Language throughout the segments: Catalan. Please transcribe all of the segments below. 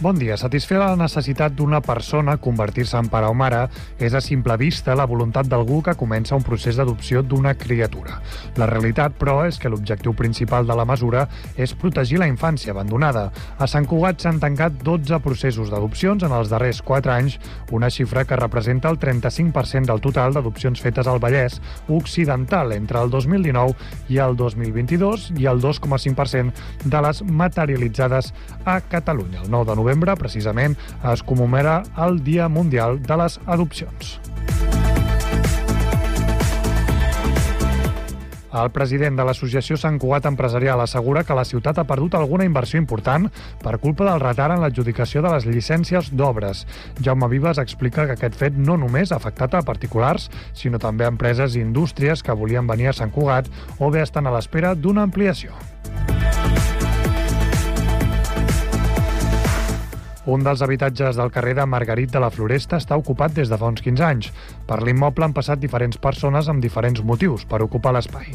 Bon dia. Satisfer la necessitat d'una persona convertir-se en pare o mare és a simple vista la voluntat d'algú que comença un procés d'adopció d'una criatura. La realitat, però, és que l'objectiu principal de la mesura és protegir la infància abandonada. A Sant Cugat s'han tancat 12 processos d'adopcions en els darrers 4 anys, una xifra que representa el 35% del total d'adopcions fetes al Vallès Occidental entre el 2019 i el 2022 i el 2,5% de les materialitzades a Catalunya. El 9 de novembre novembre, precisament, es commemora el Dia Mundial de les Adopcions. El president de l'Associació Sant Cugat Empresarial assegura que la ciutat ha perdut alguna inversió important per culpa del retard en l'adjudicació de les llicències d'obres. Jaume Vives explica que aquest fet no només ha afectat a particulars, sinó també a empreses i indústries que volien venir a Sant Cugat o bé estan a l'espera d'una ampliació. Un dels habitatges del carrer de Margarit de la Floresta està ocupat des de fa uns 15 anys. Per l'immoble han passat diferents persones amb diferents motius per ocupar l'espai.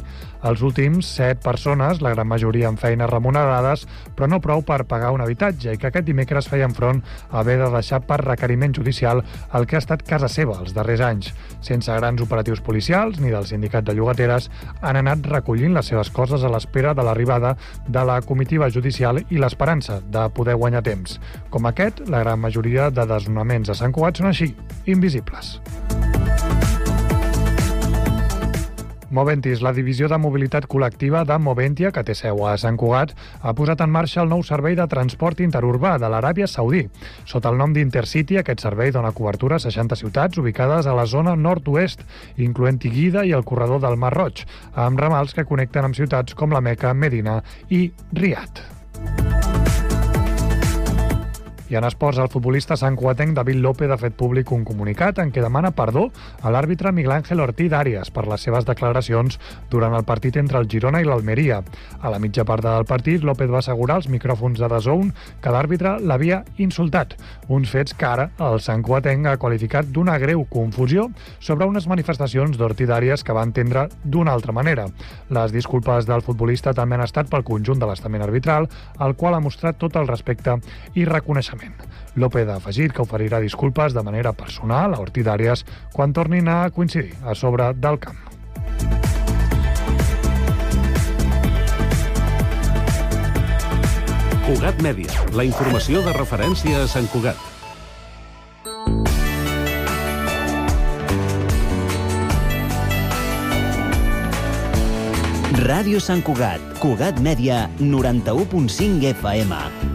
Els últims, set persones, la gran majoria amb feines remunerades, però no prou per pagar un habitatge i que aquest dimecres feien front a haver de deixar per requeriment judicial el que ha estat casa seva els darrers anys. Sense grans operatius policials ni del sindicat de llogateres, han anat recollint les seves coses a l'espera de l'arribada de la comitiva judicial i l'esperança de poder guanyar temps. Com aquest la gran majoria de desnonaments a Sant Cugat són així, invisibles. Moventis, la divisió de mobilitat col·lectiva de Moventia, que té seu a Sant Cugat, ha posat en marxa el nou servei de transport interurbà de l'Aràbia Saudí. Sota el nom d'Intercity, aquest servei dona cobertura a 60 ciutats ubicades a la zona nord-oest, incloent Iguida i el corredor del Mar Roig, amb ramals que connecten amb ciutats com la Meca, Medina i Riyadh. I en esports, el futbolista santcuatenc David López ha fet públic un comunicat en què demana perdó a l'àrbitre Miguel Ángel Ortiz Arias per les seves declaracions durant el partit entre el Girona i l'Almeria. A la mitja part del partit, López va assegurar als micròfons de DAZN que l'àrbitre l'havia insultat, uns fets que ara el santcuatenc ha qualificat d'una greu confusió sobre unes manifestacions d'Ortiz Arias que va entendre d'una altra manera. Les disculpes del futbolista també han estat pel conjunt de l'estament arbitral, al qual ha mostrat tot el respecte i reconeixement coneixement. López ha afegit que oferirà disculpes de manera personal a Ortiz Arias quan tornin a coincidir a sobre del camp. Cugat Mèdia, la informació de referència a Sant Cugat. Ràdio Sant Cugat, Cugat Mèdia, 91.5 FM.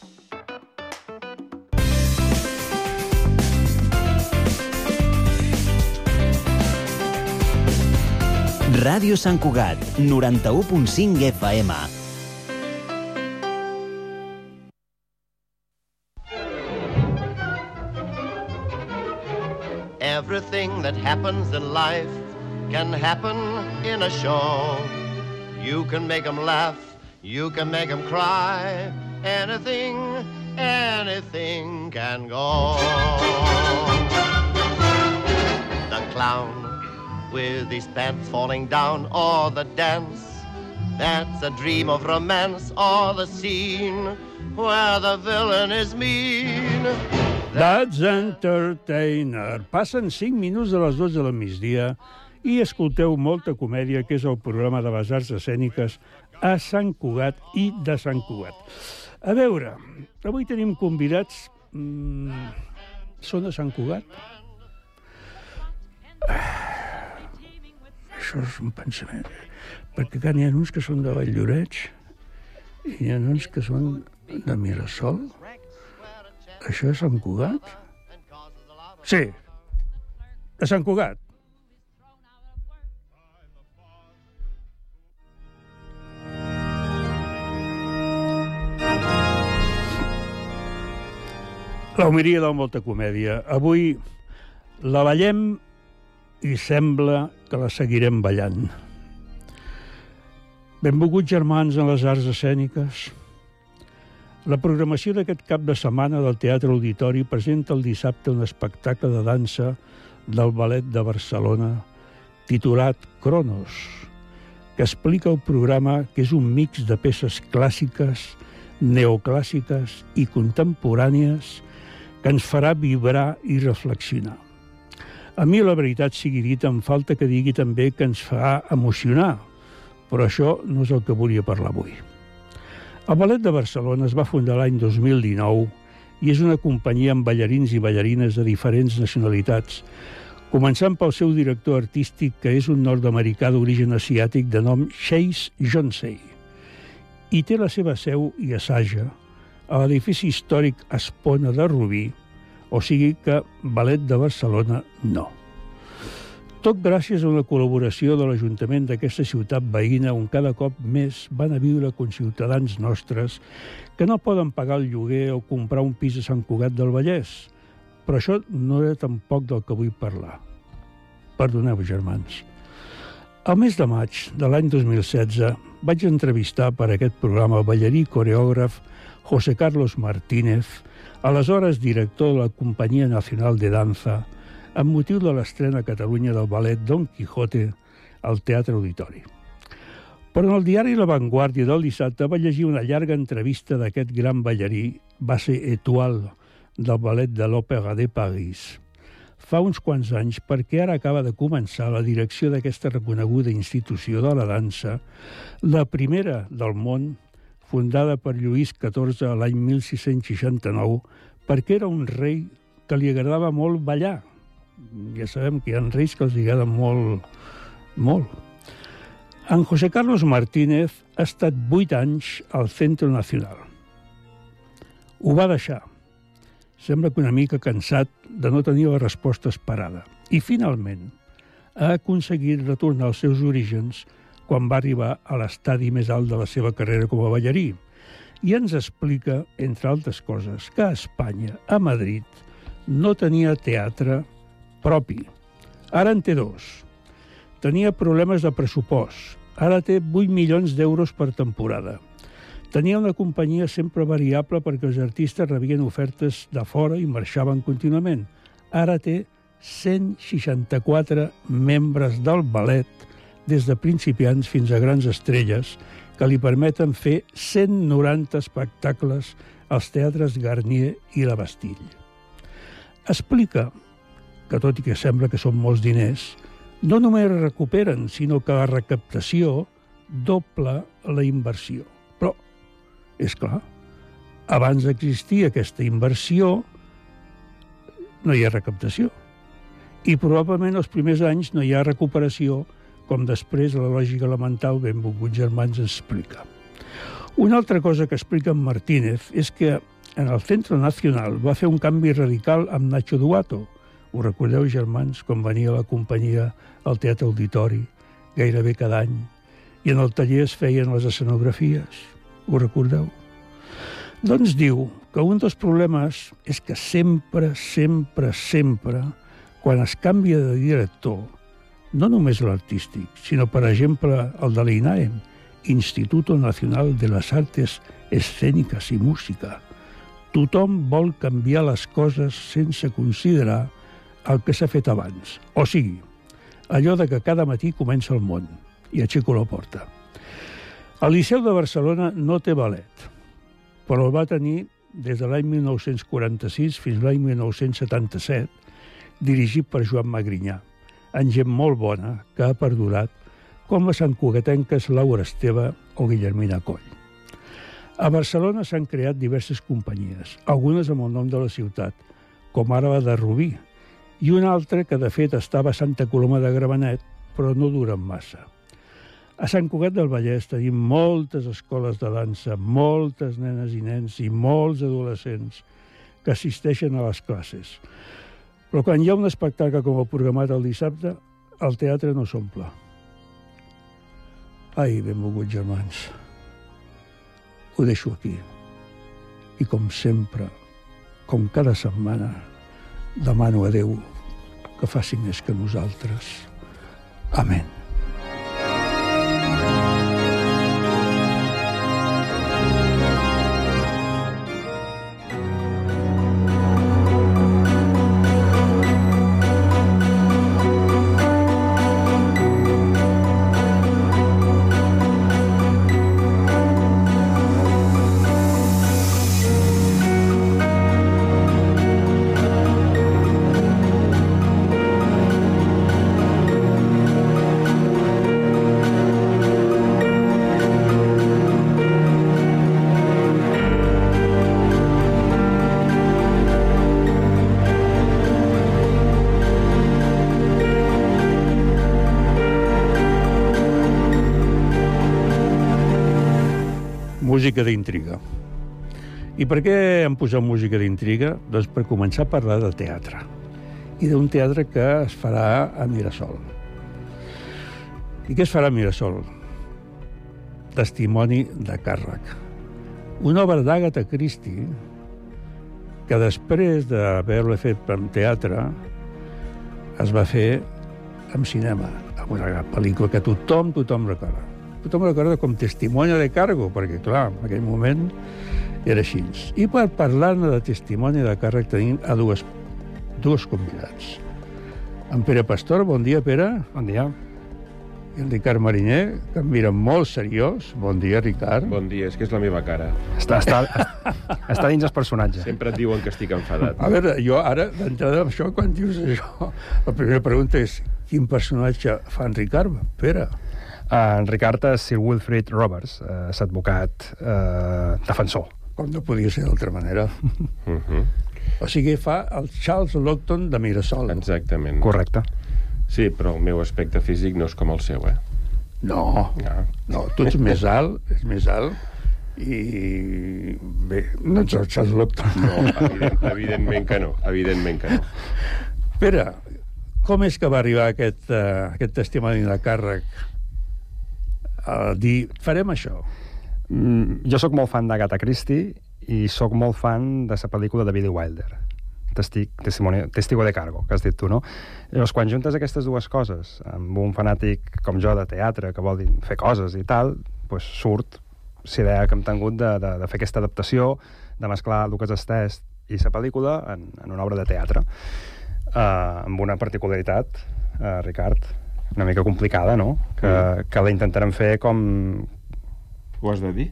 Ràdio Sant Cugat, 91.5 FM. Everything that happens in life can happen in a show. You can make them laugh, you can make them cry. Anything, anything can go. The clown with his pants falling down, or the dance That's a dream of romance or the scene where the villain is mean. That's Entertainer. Passen 5 minuts de les 12 del migdia i escolteu molta comèdia, que és el programa de les arts escèniques a Sant Cugat i de Sant Cugat. A veure, avui tenim convidats... Mm, són de Sant Cugat? Ah, això és un pensament. Perquè clar, n'hi ha uns que són de Valldoreix i n'hi ha uns que són de Mirasol. Això és Sant Cugat? Sí, de Sant Cugat. La humiria del molta comèdia. Avui la ballem i sembla que la seguirem ballant. Benvolguts germans en les arts escèniques. La programació d'aquest cap de setmana del Teatre Auditori presenta el dissabte un espectacle de dansa del Ballet de Barcelona titulat Cronos, que explica el programa que és un mix de peces clàssiques, neoclàssiques i contemporànies que ens farà vibrar i reflexionar. A mi, la veritat sigui dit, em falta que digui també que ens fa emocionar, però això no és el que volia parlar avui. El Ballet de Barcelona es va fundar l'any 2019 i és una companyia amb ballarins i ballarines de diferents nacionalitats, començant pel seu director artístic, que és un nord-americà d'origen asiàtic de nom Chase Jonsei, i té la seva seu i assaja a l'edifici històric Espona de Rubí, o sigui que Ballet de Barcelona no. Tot gràcies a una col·laboració de l'Ajuntament d'aquesta ciutat veïna on cada cop més van a viure conciutadans nostres que no poden pagar el lloguer o comprar un pis a Sant Cugat del Vallès. Però això no era tampoc del que vull parlar. Perdoneu, germans. Al mes de maig de l'any 2016 vaig entrevistar per aquest programa el ballarí coreògraf José Carlos Martínez, aleshores director de la Companyia Nacional de Danza, amb motiu de l'estrena a Catalunya del ballet Don Quijote al Teatre Auditori. Però en el diari La Vanguardia del dissabte va llegir una llarga entrevista d'aquest gran ballarí, va ser Etoile, del ballet de l'Òpera de París. Fa uns quants anys, perquè ara acaba de començar la direcció d'aquesta reconeguda institució de la dansa, la primera del món, fundada per Lluís XIV l'any 1669, perquè era un rei que li agradava molt ballar, ja sabem que hi ha reis que els agrada molt, molt. En José Carlos Martínez ha estat vuit anys al Centre Nacional. Ho va deixar. Sembla que una mica cansat de no tenir la resposta esperada. I, finalment, ha aconseguit retornar als seus orígens quan va arribar a l'estadi més alt de la seva carrera com a ballarí. I ens explica, entre altres coses, que a Espanya, a Madrid, no tenia teatre propi. Ara en té dos. Tenia problemes de pressupost. Ara té 8 milions d'euros per temporada. Tenia una companyia sempre variable perquè els artistes rebien ofertes de fora i marxaven contínuament. Ara té 164 membres del ballet, des de principiants fins a grans estrelles, que li permeten fer 190 espectacles als teatres Garnier i la Bastille. Explica que tot i que sembla que són molts diners, no només recuperen, sinó que la recaptació doble la inversió. Però, és clar, abans d'existir aquesta inversió, no hi ha recaptació. I probablement els primers anys no hi ha recuperació, com després la lògica elemental benvolguts germans ens explica. Una altra cosa que explica en Martínez és que en el Centre Nacional va fer un canvi radical amb Nacho Duato, ho recordeu, germans, quan venia la companyia al Teatre Auditori, gairebé cada any, i en el taller es feien les escenografies? Ho recordeu? Doncs diu que un dels problemes és que sempre, sempre, sempre, quan es canvia de director, no només l'artístic, sinó, per exemple, el de l'INAEM, Instituto Nacional de les Artes Escèniques i Música, tothom vol canviar les coses sense considerar el que s'ha fet abans. O sigui, allò de que cada matí comença el món i aixeco la porta. El Liceu de Barcelona no té ballet, però el va tenir des de l'any 1946 fins l'any 1977, dirigit per Joan Magrinyà, amb gent molt bona que ha perdurat, com les santcugatenques Laura Esteve o Guillermina Coll. A Barcelona s'han creat diverses companyies, algunes amb el nom de la ciutat, com ara la de Rubí, i una altra que de fet estava a Santa Coloma de Gramenet, però no duren massa. A Sant Cugat del Vallès tenim moltes escoles de dansa, moltes nenes i nens i molts adolescents que assisteixen a les classes. Però quan hi ha un espectacle com el programat el dissabte, el teatre no s'omple. Ai, benvolguts germans, ho deixo aquí. I com sempre, com cada setmana, demano a Déu que faci més que nosaltres. Amén. Música d'intriga. I per què hem posat música d'intriga? Doncs per començar a parlar de teatre. I d'un teatre que es farà a Mirasol. I què es farà a Mirasol? Testimoni de càrrec. Una obra d'Àgata Christie que després d'haver-la fet en teatre es va fer en cinema, amb una pel·lícula que tothom, tothom recorda tothom recorda com testimoni de cargo, perquè, clar, en aquell moment era així. I per parlar-ne de testimoni de càrrec tenim a dues, dues convidats. En Pere Pastor, bon dia, Pere. Bon dia. I en Ricard Mariner, que em mira molt seriós. Bon dia, Ricard. Bon dia, és que és la meva cara. Està, està, està dins el personatge. Sempre et diuen que estic enfadat. A veure, jo ara, d'entrada, això, quan dius això, la primera pregunta és quin personatge fa en Ricard? Pere. En Ricard és Sir Wilfrid Roberts, uh, és advocat uh, defensor. Com no podia ser d'altra manera. Uh -huh. O sigui, fa el Charles Lockton de Mirasol. Exactament. Correcte. Sí, però el meu aspecte físic no és com el seu, eh? No, no, no tu ets més alt, és més alt, i bé, no ets el Charles Lockton. No, evident, evidentment que no, evidentment que no. Pere, com és que va arribar aquest, uh, aquest testimoni de càrrec a dir, farem això? Mm, jo sóc molt fan d'Agatha Christie i sóc molt fan de la pel·lícula de Billy Wilder, Testigo de Cargo, que has dit tu, no? Llavors, quan juntes aquestes dues coses amb un fanàtic com jo de teatre, que vol dir fer coses i tal, pues surt la idea que hem tingut de, de, de fer aquesta adaptació, de mesclar el que és estès i la pel·lícula en, en una obra de teatre, uh, amb una particularitat, uh, Ricard, una mica complicada, no? Que, mm. que la intentarem fer com... Ho has de dir?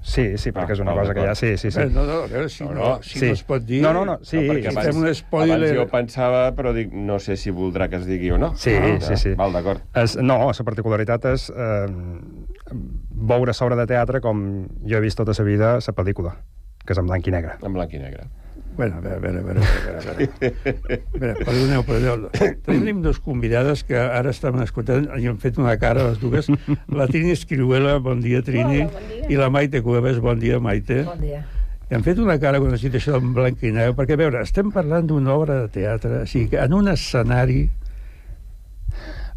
Sí, sí, perquè ah, és una cosa que ja... Sí, sí, sí. No, no, a veure, si no, no, si sí. no es pot dir... No, no, no, sí. No, perquè abans, un spoiler... abans jo pensava, però dic, no sé si voldrà que es digui o no. Sí, ah, sí, sí. Val, d'acord. No, la particularitat és eh, veure l'obra de teatre com jo he vist tota la vida la pel·lícula, que és en blanc i negre. En blanc i negre. Bueno, a veure, a veure, a veure, a veure. A veure, perdoneu, perdoneu. Tenim dos convidades que ara estaven escoltant i han fet una cara, les dues. La Trini Escriuela, bon dia, Trini. Hola, bon dia. I la Maite Cueves, bon dia, Maite. Bon dia. I han fet una cara quan has dit això en blanc i negre, perquè, a veure, estem parlant d'una obra de teatre, o sigui, que en un escenari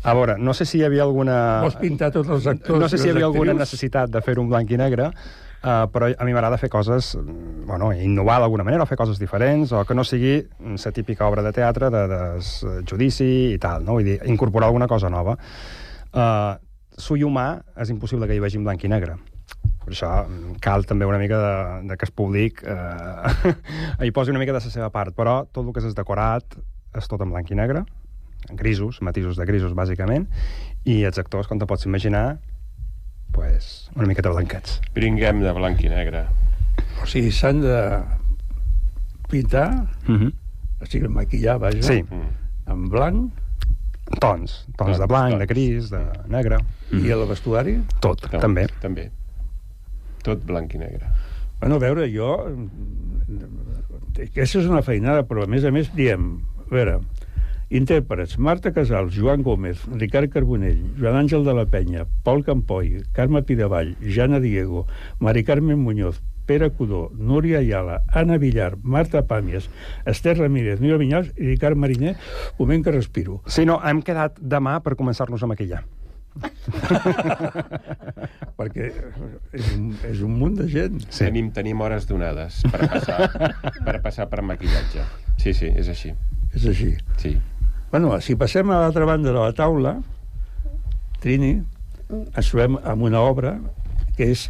a veure, no sé si hi havia alguna... Vols pintar tots els actors No sé si hi havia alguna actrius? necessitat de fer un blanc i negre, Uh, però a mi m'agrada fer coses, bueno, innovar d'alguna manera, o fer coses diferents, o que no sigui la típica obra de teatre de, de judici i tal, no? Vull dir, incorporar alguna cosa nova. Uh, Sui humà és impossible que hi vegi en blanc i negre. Per això mm, cal també una mica de, de que es públic eh, hi posi una mica de la seva part, però tot el que és decorat és tot en blanc i negre, en grisos, matisos de grisos, bàsicament, i els actors, com te pots imaginar, pues, una miqueta blanquets. Pringuem de blanc i negre. O sigui, s'han de pintar, Mm -hmm. o sigui, maquillar, vaja, Sí. en blanc, Tons, tons de blanc, de gris, de negre. i el vestuari? Tot, també. També. Tot blanc i negre. Bueno, a veure, jo... mm, Aquesta és una feinada, però a més a més diem... A veure, intèrprets, Marta Casals, Joan Gómez, Ricard Carbonell, Joan Àngel de la Penya, Pol Campoi, Carme Pidavall, Jana Diego, Mari Carmen Muñoz, Pere Codó, Núria Ayala, Anna Villar, Marta Pàmies, Esther Ramírez, Núria Vinyals i Ricard Mariner, moment que respiro. Sí, no, hem quedat demà per començar-nos a maquillar. Perquè és un, és un munt de gent. Sí. Tenim, tenim hores donades per passar, per passar per maquillatge. Sí, sí, és així. És així. Sí. Bueno, si passem a l'altra banda de la taula, Trini, ens trobem amb una obra que és,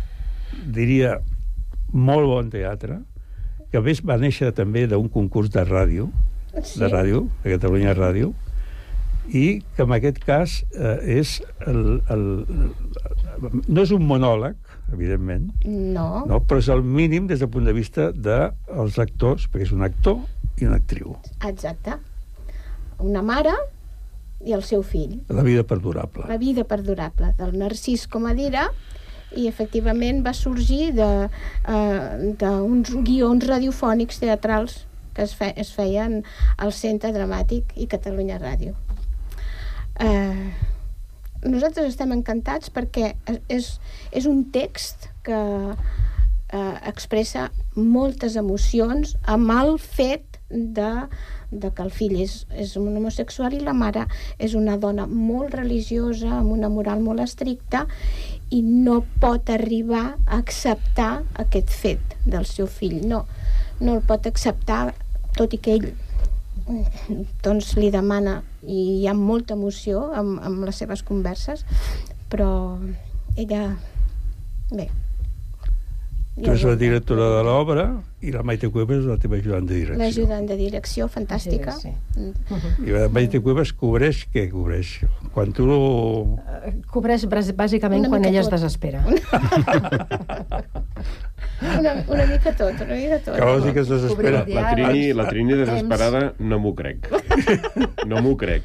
diria, molt bon teatre, que a més va néixer també d'un concurs de ràdio, Sí. de ràdio, de Catalunya Ràdio, i que en aquest cas eh, és el, el, no és un monòleg, evidentment, No. no? però és el mínim des del punt de vista dels actors, perquè és un actor i una actriu. Exacte. Una mare i el seu fill. La vida perdurable. La vida perdurable del Narcís Comadira i efectivament va sorgir de, eh, d'uns guions radiofònics teatrals que es, fe, es feien al Centre Dramàtic i Catalunya Ràdio. Eh, nosaltres estem encantats perquè és, és un text que eh, expressa moltes emocions amb el fet de, de que el fill és, és un homosexual i la mare és una dona molt religiosa, amb una moral molt estricta i no pot arribar a acceptar aquest fet del seu fill. No, no el pot acceptar, tot i que ell doncs li demana i hi ha molta emoció amb, amb les seves converses però ella bé Tu ets la directora de l'obra i la Maite Cuevas és la teva ajudant de direcció. l'ajudant de direcció fantàstica Sí, Mm. I la Maite Cuevas cobreix què cobreix? Quan tu... Cobreix bàs- bàsicament Una quan ella es tot. desespera. una, una mica tot una mica tot Que vols dir que es desespera? La, la, Trini, la Trini desesperada no m'ho crec. No m'ho crec.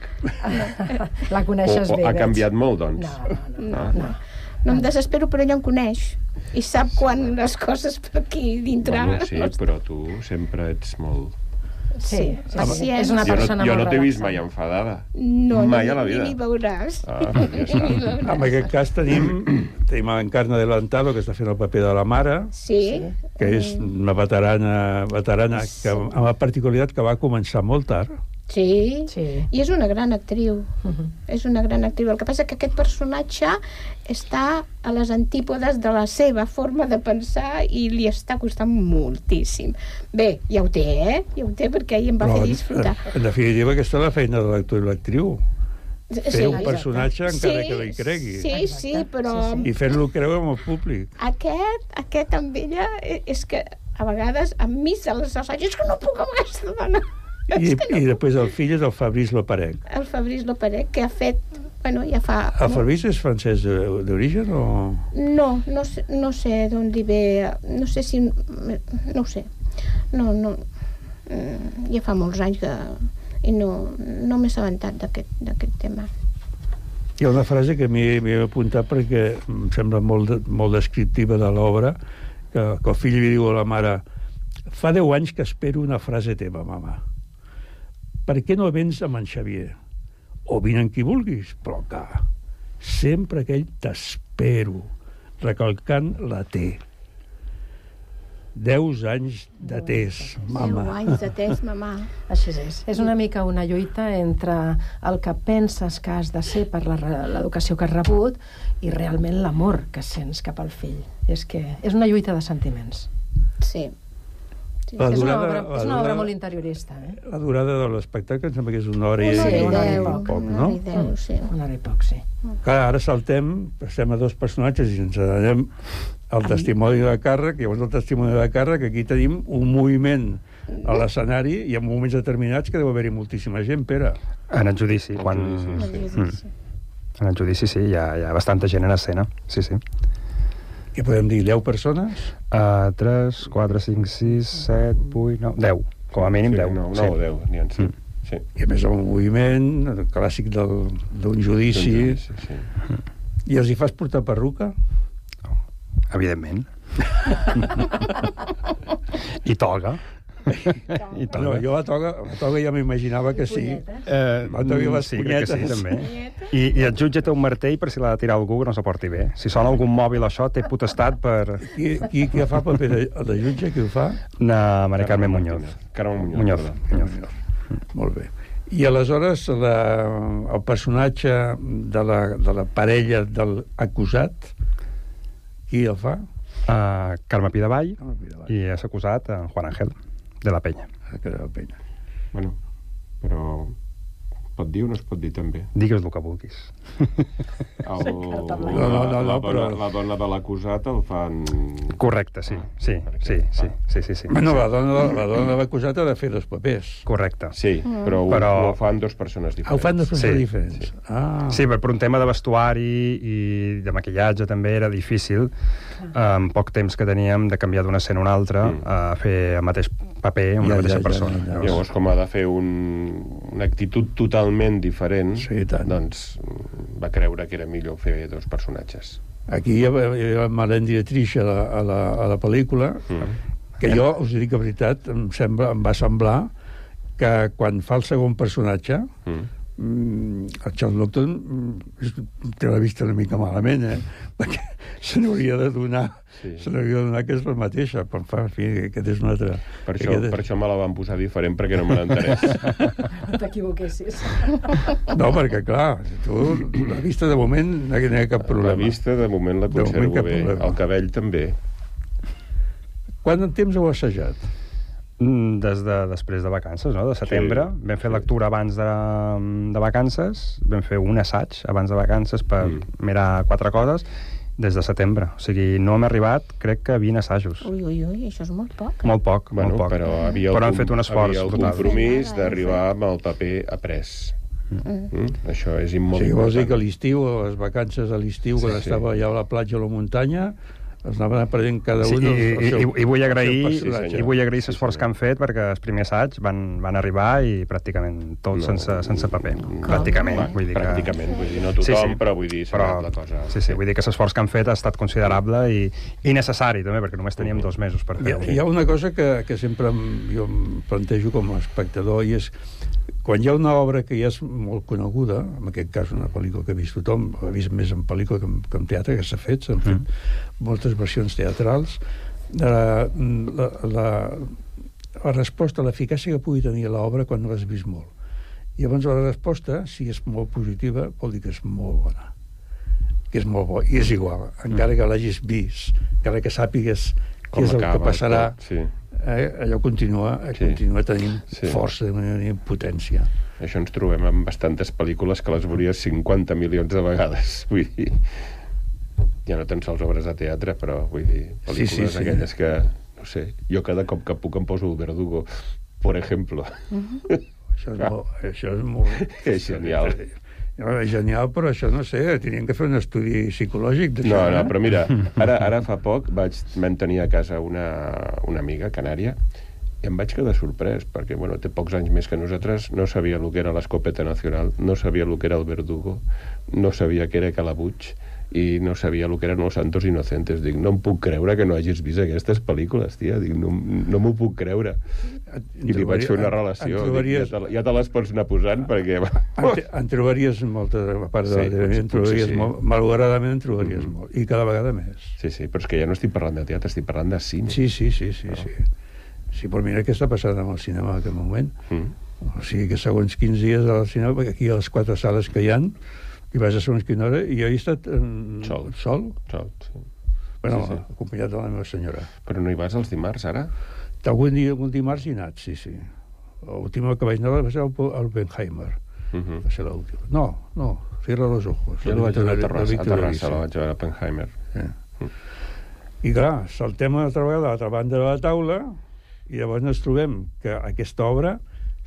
La O, coneixes o bé, ha veig. canviat molt, doncs. no, no. no em desespero però ella em coneix i sap quan les coses per aquí dintre. Bueno, sí, però tu sempre ets molt... Sí, paciència. és una jo no, persona jo no t'he vist mai enfadada. no, mai ni, a la vida. ni veuràs. Ah, ja veuràs. En aquest cas tenim, tenim a Encarna Adelantado, que està fent el paper de la mare, sí, que és una veterana, veterana que, amb la particularitat que va començar molt tard. Sí, sí. i és una gran actriu. Uh -huh. És una gran actriu. El que passa que aquest personatge està a les antípodes de la seva forma de pensar i li està costant moltíssim. Bé, ja ho té, eh? Ja ho té perquè ahir em va fer disfrutar. en, en definitiva, aquesta és la feina de l'actor i l'actriu. Fer Sí, un exacte. personatge encara Sí, que no hi cregui. Sí, sí, però I fer-lo creure amb el públic. aquest, aquest amb ella, eh, és que a vegades a mi se les assaig, és que no puc amb aquesta dona. I, I després el fill és el Fabrice Loparec. El Fabrice Loperec, que ha fet, bueno, ja fa... El Fabrice és francès d'origen o...? No, no sé, no sé d'on li ve, no sé si... No ho sé. No, no... mm, Ja fa molts anys que... I no, no m'he assabentat d'aquest tema. Hi ha una frase que m'hi m'hi he apuntat perquè em sembla molt, molt descriptiva de l'obra, que, que el fill li diu a la mare fa 10 anys que espero una frase teva, mama. Per què no vens amb en Xavier? O vine amb qui vulguis, però que sempre aquell t'espero, recalcant la T. 10 anys de test, mama. 10 anys de test, mamà. Així és. És una mica una lluita entre el que penses que has de ser per l'educació que has rebut i realment l'amor que sents cap al fill. És que és una lluita de sentiments. Sí. Sí. La és, una durada- obra, la és una obra molt interiorista, eh? La durada de l'espectacle em sembla que és una hora i, Una hora i i deu, poc, una no? hora i deu, sí. Una hora i poc, sí. Clar, ara saltem, passem a dos personatges i ens anem al testimoni de càrrec, llavors el testimoni de càrrec, aquí tenim un moviment a l'escenari i en moments determinats que deu haver-hi moltíssima gent, Pere. En el judici, quan... En el judici. Mm. En el judici, sí, hi ha, hi ha bastanta gent en escena, sí, sí. Què podem dir, 10 persones? Uh, 3, 4, 5, 6, 7, 8, 9, 10. Com a mínim Sí, 10. no, no, 10, n'hi ha, sí. Mm. sí. I a més el moviment, el clàssic d'un judici. Sí, sí. I els hi fas portar perruca? Evidentment. I toga. I toga. No, jo la toga, la toga ja m'imaginava que sí. Eh, La toga i les sí, sí, també. I, I el jutge té un martell per si l'ha de tirar algú que no se porti bé. Si sona algun mòbil o això, té potestat per... Qui, qui, qui fa paper de, de jutge, qui ho fa? Na Mari Carmen Muñoz. Carmen Muñoz. Muñoz. perdó. Muñoz. Molt bé. I aleshores la, el personatge de la, de la parella del acusat, qui el fa? Uh, Carme Pidavall Carme Pidavall. i és acusat en Juan Ángel de la Penya. Que de la penya. Bueno, però pot dir o no es pot dir també? Digues el que vulguis. El, No, no, no, la, no, dona, però- la dona de l'acusat el fan... Correcte, sí. Sí, sí, sí, sí, sí, sí. Bueno, la dona, la dona de l'acusat ha de fer dos papers. Correcte. Sí, però, ho, Però- ho fan dues persones diferents. Ah, ho fan dos persones Sí. diferents. Ah. Sí, per, per un tema de vestuari i de maquillatge també era difícil, en poc temps que teníem, de canviar d'una escena a una altra Mm. a fer el mateix paper amb Ja, la mateixa ja, ja, persona. ja, ja. Llavors, com ha de fer un, una actitud totalment diferent, Sí, tant. doncs va creure que era millor fer dos personatges. Aquí hi ha, hi ha Marlene Dietrich a la, a la, a la pel·lícula, Mm. que jo, us dic la veritat, em, sembla, em va semblar que quan fa el segon personatge, Mm. Mm, el Charles Locton mm, té la vista una mica malament, eh? perquè se n'hauria de donar Sí. se n'hauria de donar que és la mateixa, però en fa, en fi, aquest és un altre... Per això, aquest és- per això me la van posar diferent, perquè no me l'entenés. No t'equivoquessis. No, perquè, clar, tu, la vista de moment no hi ha cap problema. La vista, de moment, la De moment, conservo cap bé. problema. El cabell, també. Quant temps heu assajat? Mm, Des de després de vacances, no? de setembre. Sí, vam fer sí. lectura abans de, de vacances, vam fer un assaig abans de vacances per Mm. mirar quatre coses, des de setembre. O sigui, no hem arribat, crec que a 20 assajos. Ui, ui, ui, això és molt poc. Molt poc, Bueno, molt poc. però havia el, però han fet un esforç havia el brutal. compromís d'arribar amb el paper après. Mm. Això és O molt sigui, vols dir que a important. l'estiu, les vacances a l'estiu, Sí, quan sí. estava allà a la platja o a la muntanya, es anaven aprenent cada Sí, un i, el, el i, seu, i, i vull agrair, personatge. i vull agrair Sí, l'esforç senyor. que han fet perquè els primers assaig van, van arribar i pràcticament tots No. sense, sense paper. Pràcticament. Va, Vull dir que... pràcticament, vull dir, no tothom, però vull dir, anat la cosa. Sí, sí, vull dir que l'esforç que han fet ha estat considerable i, i necessari, també, perquè només teníem dos mesos per Hi fer-ho. hi ha una cosa que, que sempre em, jo em plantejo com a espectador i és quan hi ha una obra que ja és molt coneguda, en aquest cas una pel·lícula que ha vist tothom, ha vist més en pel·lícula que en, que en teatre, que s'ha fet, s'han fet moltes versions teatrals, la, la, la, la resposta, l'eficàcia que pugui tenir l'obra quan no l'has vist molt. I llavors la resposta, si és molt positiva, vol dir que és molt bona que és molt bo, i és igual, encara que l'hagis vist, encara que sàpigues què és el que acaba passarà, tot, sí. Eh, allò continua, eh, Sí. continua tenint Sí. força, tenint potència. Això ens trobem amb bastantes pel·lícules que les veuries 50 milions de vegades. Vull dir, ja no tan sols obres de teatre, però vull dir, Sí, sí, pel·lícules sí. aquelles que, no sé, jo cada cop que puc em poso el Verdugo, per exemple. Això és molt... Això és, molt... És genial. No, és genial, però això no sé, tenien que fer un estudi psicològic d'això. No, no, eh? però mira, ara, ara fa poc vaig mantenir a casa una, una amiga canària i em vaig quedar sorprès, perquè bueno, té pocs anys més que nosaltres, no sabia el que era l'Escopeta Nacional, no sabia el que era el Verdugo, no sabia què era Calabuig, i no sabia el que eren els Santos Inocentes. Dic, no em puc creure que no hagis vist aquestes pel·lícules, tia. Dic, no, no m'ho puc creure. I li vaig fer una en- relació. en trobaries- Dic, ja, te, ja te les pots anar posant, perquè... En, en trobaries moltes, a part de Sí, la en trobaries sí. molt, malauradament en trobaries Mhm. molt, i cada vegada més. Sí, sí, però és que ja no estic parlant de teatre, estic parlant de cine. Sí, sí, sí, sí, sí. Sí, però mira què està passant amb el cinema en aquest moment. Mm. O sigui que segons quins dies al cinema, perquè aquí a les quatre sales que hi han, i vas a segons quina hora, i jo he estat eh, Sol. sol. Sol, sí. Bueno, Sí, sí. acompanyat de la meva senyora. Però no hi vas els dimarts, ara? Algun dia, algun dimarts hi he anat, sí, sí. L'última que vaig anar va ser el, el Benheimer. Uh -huh. Va ser l'última. No, no, Cierra los ojos. Jo el vaig veure a Terrassa, a Terrassa, la vaig veure a Oppenheimer. Sí. I clar, saltem a l'altra vegada a l'altra banda de la taula i llavors ens trobem que aquesta obra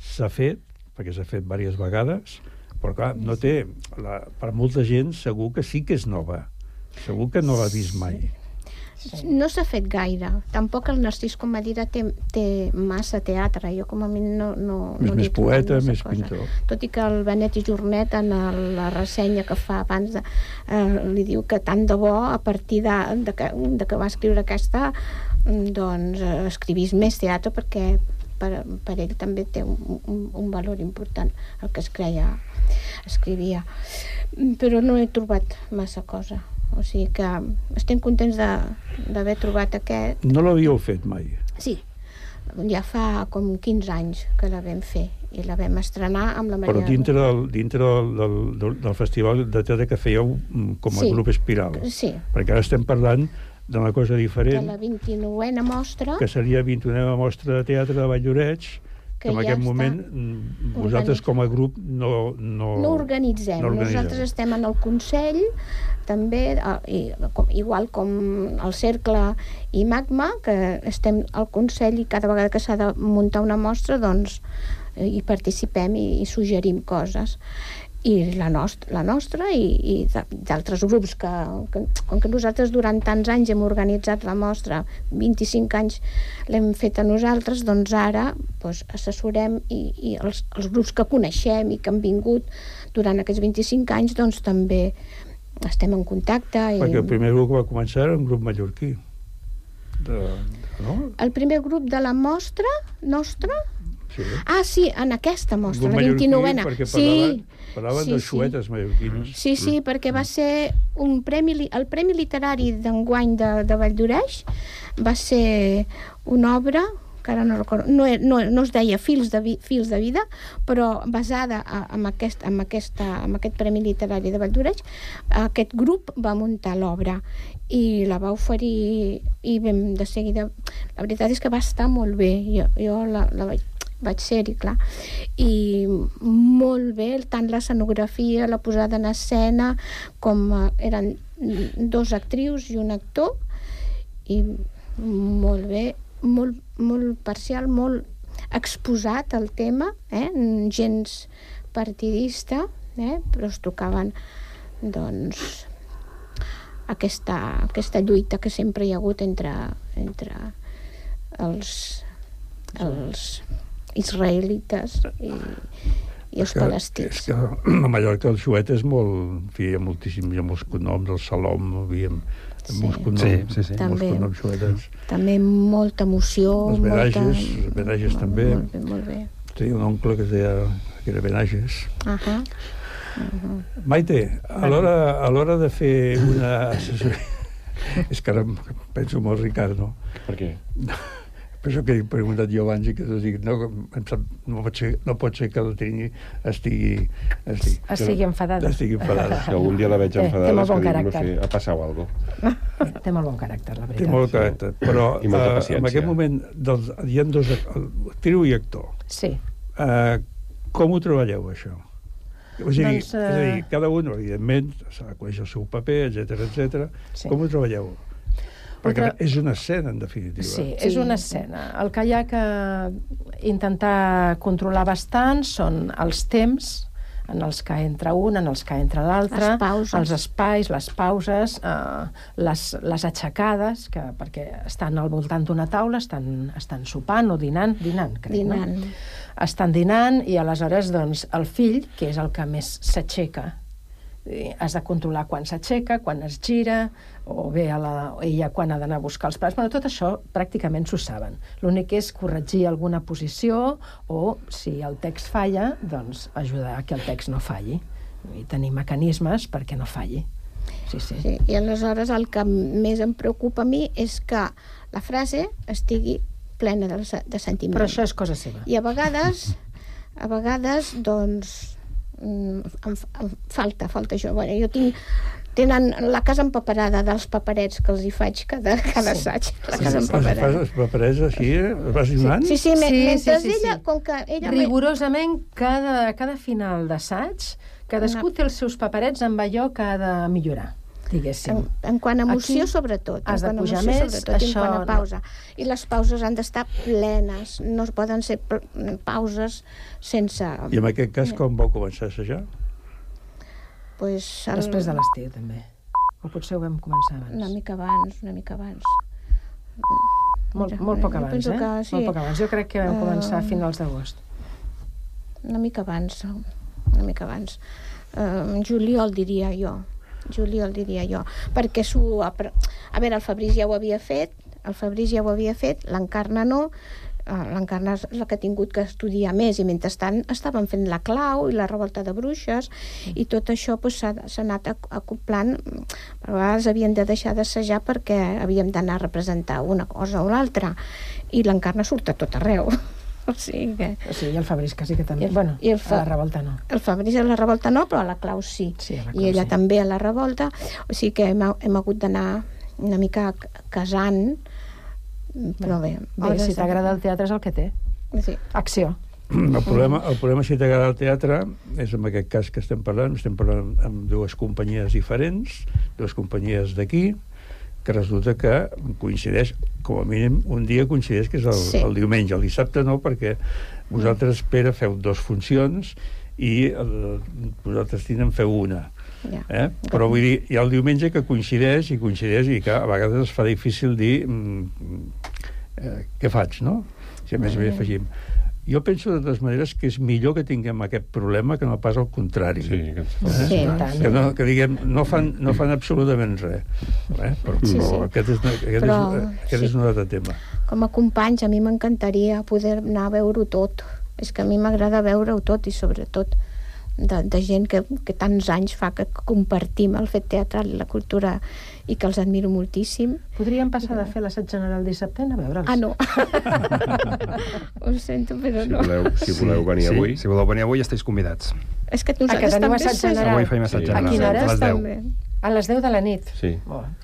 s'ha fet, perquè s'ha fet diverses vegades, però clar, no té... La, per molta gent segur que sí que és nova. Segur que no l'ha vist mai. No s'ha fet gaire. Tampoc el Narcís Comadira té, té massa teatre. Jo com a mi no, no, És no més poeta, més cosa. pintor. Tot i que el Benet i Jornet en el, la ressenya que fa abans de, eh, li diu que tant de bo a partir de, de, que, de que va escriure aquesta mm, doncs eh, escrivís més teatre perquè per, per ell també té un, un, un valor important el que es creia escrivia però no he trobat massa cosa o sigui que estem contents de- d'haver trobat aquest No l'havíeu fet mai. sí, ja fa com 15 anys que la vam fer i la vam estrenar amb la Maria Però dintre del, dintre del, del, del, festival de teatre que fèieu mm, com a Sí. grup Espiral. Sí. Perquè ara estem parlant d'una cosa de diferent, la 29a mostra que seria 21a mostra de teatre de Valldoreix, que, en ja aquest està moment mm, vosaltres com a grup no... No, no organitzem. no organitzeu. Nosaltres estem en el Consell, també, i, com, igual com el Cercle i Magma, que estem al Consell i cada vegada que s'ha de muntar una mostra, doncs eh, hi participem i, i suggerim coses i la, nost la nostra i, i de- d'altres grups que, que, com que nosaltres durant tants anys hem organitzat la mostra 25 anys l'hem fet a nosaltres doncs ara doncs, assessorem i, i els, els grups que coneixem i que han vingut durant aquests 25 anys doncs també estem en contacte i... Perquè el primer grup que va començar era un grup mallorquí. De, no? el primer grup de la mostra nostra Sí. ah sí, en aquesta mostra, la mallorquí, 29a perquè sí, parlaven Sí, de sí. xuetes mallorquines. Sí, sí, perquè va ser un premi, el Premi Literari d'enguany de, de Valldoreix va ser una obra que ara no recordo, no, no, no es deia Fils de, vi, Fils de vida, però basada en, aquest, en, aquesta, en aquest Premi Literari de Valldoreix, aquest grup va muntar l'obra i la va oferir i vam de seguida... La veritat és que va estar molt bé, jo, jo la, la vaig vaig ser-hi, clar. I molt bé, tant l'escenografia, la posada en escena, com eh, eren dos actrius i un actor, i molt bé, molt, molt parcial, molt exposat el tema, eh? gens partidista, eh? però es tocaven doncs, aquesta, aquesta lluita que sempre hi ha hagut entre, entre els, els israelites i, i els que, palestins. És que a Mallorca el xuet és molt... En fi, hi ha moltíssim, hi ha molts cognoms, el Salom, havíem... Sí. molts cognoms, Sí, sí, sí. molts També. cognoms xuetes. També molta emoció, Els molta... Benages, els Benages també. Molt bé, molt bé. Tenia un oncle que es deia que era Benages. Uh -huh. Maite, a l'hora a l'hora de fer una assessoria... és que ara penso molt Ricard, no? Per què? Per això que he preguntat jo abans i que t'ho dic, no, no, pot ser, no pot ser que la Trini estigui... Estigui, Estigui enfadada. Estigui enfadada. Si algun dia la veig Eh, té enfadada, molt bon dic, no caràcter. sé, ha passat alguna cosa. Té molt bon caràcter, la veritat. Té molt caràcter, però I molta eh, en paciència. aquest moment doncs, hi ha dos, actriu i actor. Sí. Eh, com ho treballeu, això? O sigui, Doncs, eh... és a dir, eh, cada un, evidentment, s'ha de conèixer el seu paper, etc etc. Sí. Com ho treballeu? Perquè tra- és una escena, en definitiva. Sí, és una escena. El que hi ha que intentar controlar bastant són els temps en els que entra un, en els que entra l'altre, els espais, les pauses, eh, les, les aixecades, que, perquè estan al voltant d'una taula, estan, estan sopant o dinant, dinant, crec, Dinant. no? Estan dinant i aleshores doncs, el fill, que és el que més s'aixeca, has de controlar quan s'aixeca, quan es gira, o bé a la, ella quan ha d'anar a buscar els plats. Bueno, tot això pràcticament s'ho saben. L'únic és corregir alguna posició o, si el text falla, doncs ajudar a que el text no falli. I tenir mecanismes perquè no falli. Sí, sí. Sí, I aleshores el que més em preocupa a mi és que la frase estigui plena de, de sentiment. Però això és cosa seva. I a vegades, a vegades, doncs, em, f- em falta, falta això. Bueno, jo tinc, tenen la casa empaperada dels paperets que els hi faig cada, cada Sí. assaig. La Sí, casa sí, sí. Fas, els paperets així, els vas donant? Sí, sí, me, Sí, mentre sí, sí, ella, sí. com que ella... me- Rigorosament, cada, cada final d'assaig, cadascú té els seus paperets amb allò que ha de millorar, diguéssim. En, en quant a emoció, Aquí sobretot. has de a pujar emoció, més, sobretot, i en això quant a no. pausa. I les pauses han d'estar plenes, no es poden ser pauses sense... I en aquest cas, com vau començar a assajar? Pues, el... Després de l'estiu, també. O potser ho vam començar abans? Una mica abans, una mica abans. Molt, Mira, molt poc abans, penso eh? que sí. Molt poc abans. Jo crec que vam començar a Eh, finals d'agost. Una mica abans, una mica abans. Uh, juliol, diria jo. Juliol, diria jo. Perquè s'ho... A veure, el Fabriç ja ho havia fet, el Fabriç ja ho havia fet, l'Encarna no, uh, l'Encarna és la que ha tingut que estudiar més i mentrestant estaven fent la clau i la revolta de bruixes i tot això doncs, s'ha s'ha anat ac- acoplant a vegades havien de deixar d'assajar perquè havíem d'anar a representar una cosa o l'altra i l'Encarna surt a tot arreu o sigui que... Sí, i el Fabriç quasi que també. I el- bueno, i el a fa- la revolta no. El Fabriç a la revolta no, però a la Clau sí. sí a la I ella també a la revolta. O sigui que hem, hem hagut d'anar una mica casant, però bé. Bé, hores si t'agrada el teatre és el que té. Sí. Acció. El problema, el problema si t'agrada el teatre és en aquest cas que estem parlant, estem parlant amb dues companyies diferents, dues companyies d'aquí, que resulta que coincideix, com a mínim, un dia coincideix que és el, Sí. el diumenge. El dissabte no, perquè vosaltres, Pere, feu dos funcions i el, vosaltres tenen feu una. Ja. Eh? Però vull dir, hi ha el diumenge que coincideix i coincideix i que a vegades es fa difícil dir mm, eh, què faig, no? Si a més a més afegim. Jo penso, de totes maneres, que és millor que tinguem aquest problema que no pas el contrari. Sí, que ens Sí, tant. Que, no, que diguem, no fan, no fan absolutament res. Eh? Però, Sí, sí. però aquest, és, aquest, Però, és, aquest sí. és un altre tema. Com a companys, a mi m'encantaria poder anar a veure-ho tot. És que a mi m'agrada veure-ho tot i sobretot de, de gent que, que tants anys fa que compartim el fet teatral i la cultura i que els admiro moltíssim. Podríem passar de fer l'assaig general dissabte i a veure'ls. Ah, no. Ho sento, però Si no. voleu, si voleu venir sí, avui... Si voleu venir avui, esteu convidats. És que que nosaltres teniu també... assaig general. Avui feim assaig Sí. general. A quina hora? A les 10. També. A les 10 de la nit. Sí.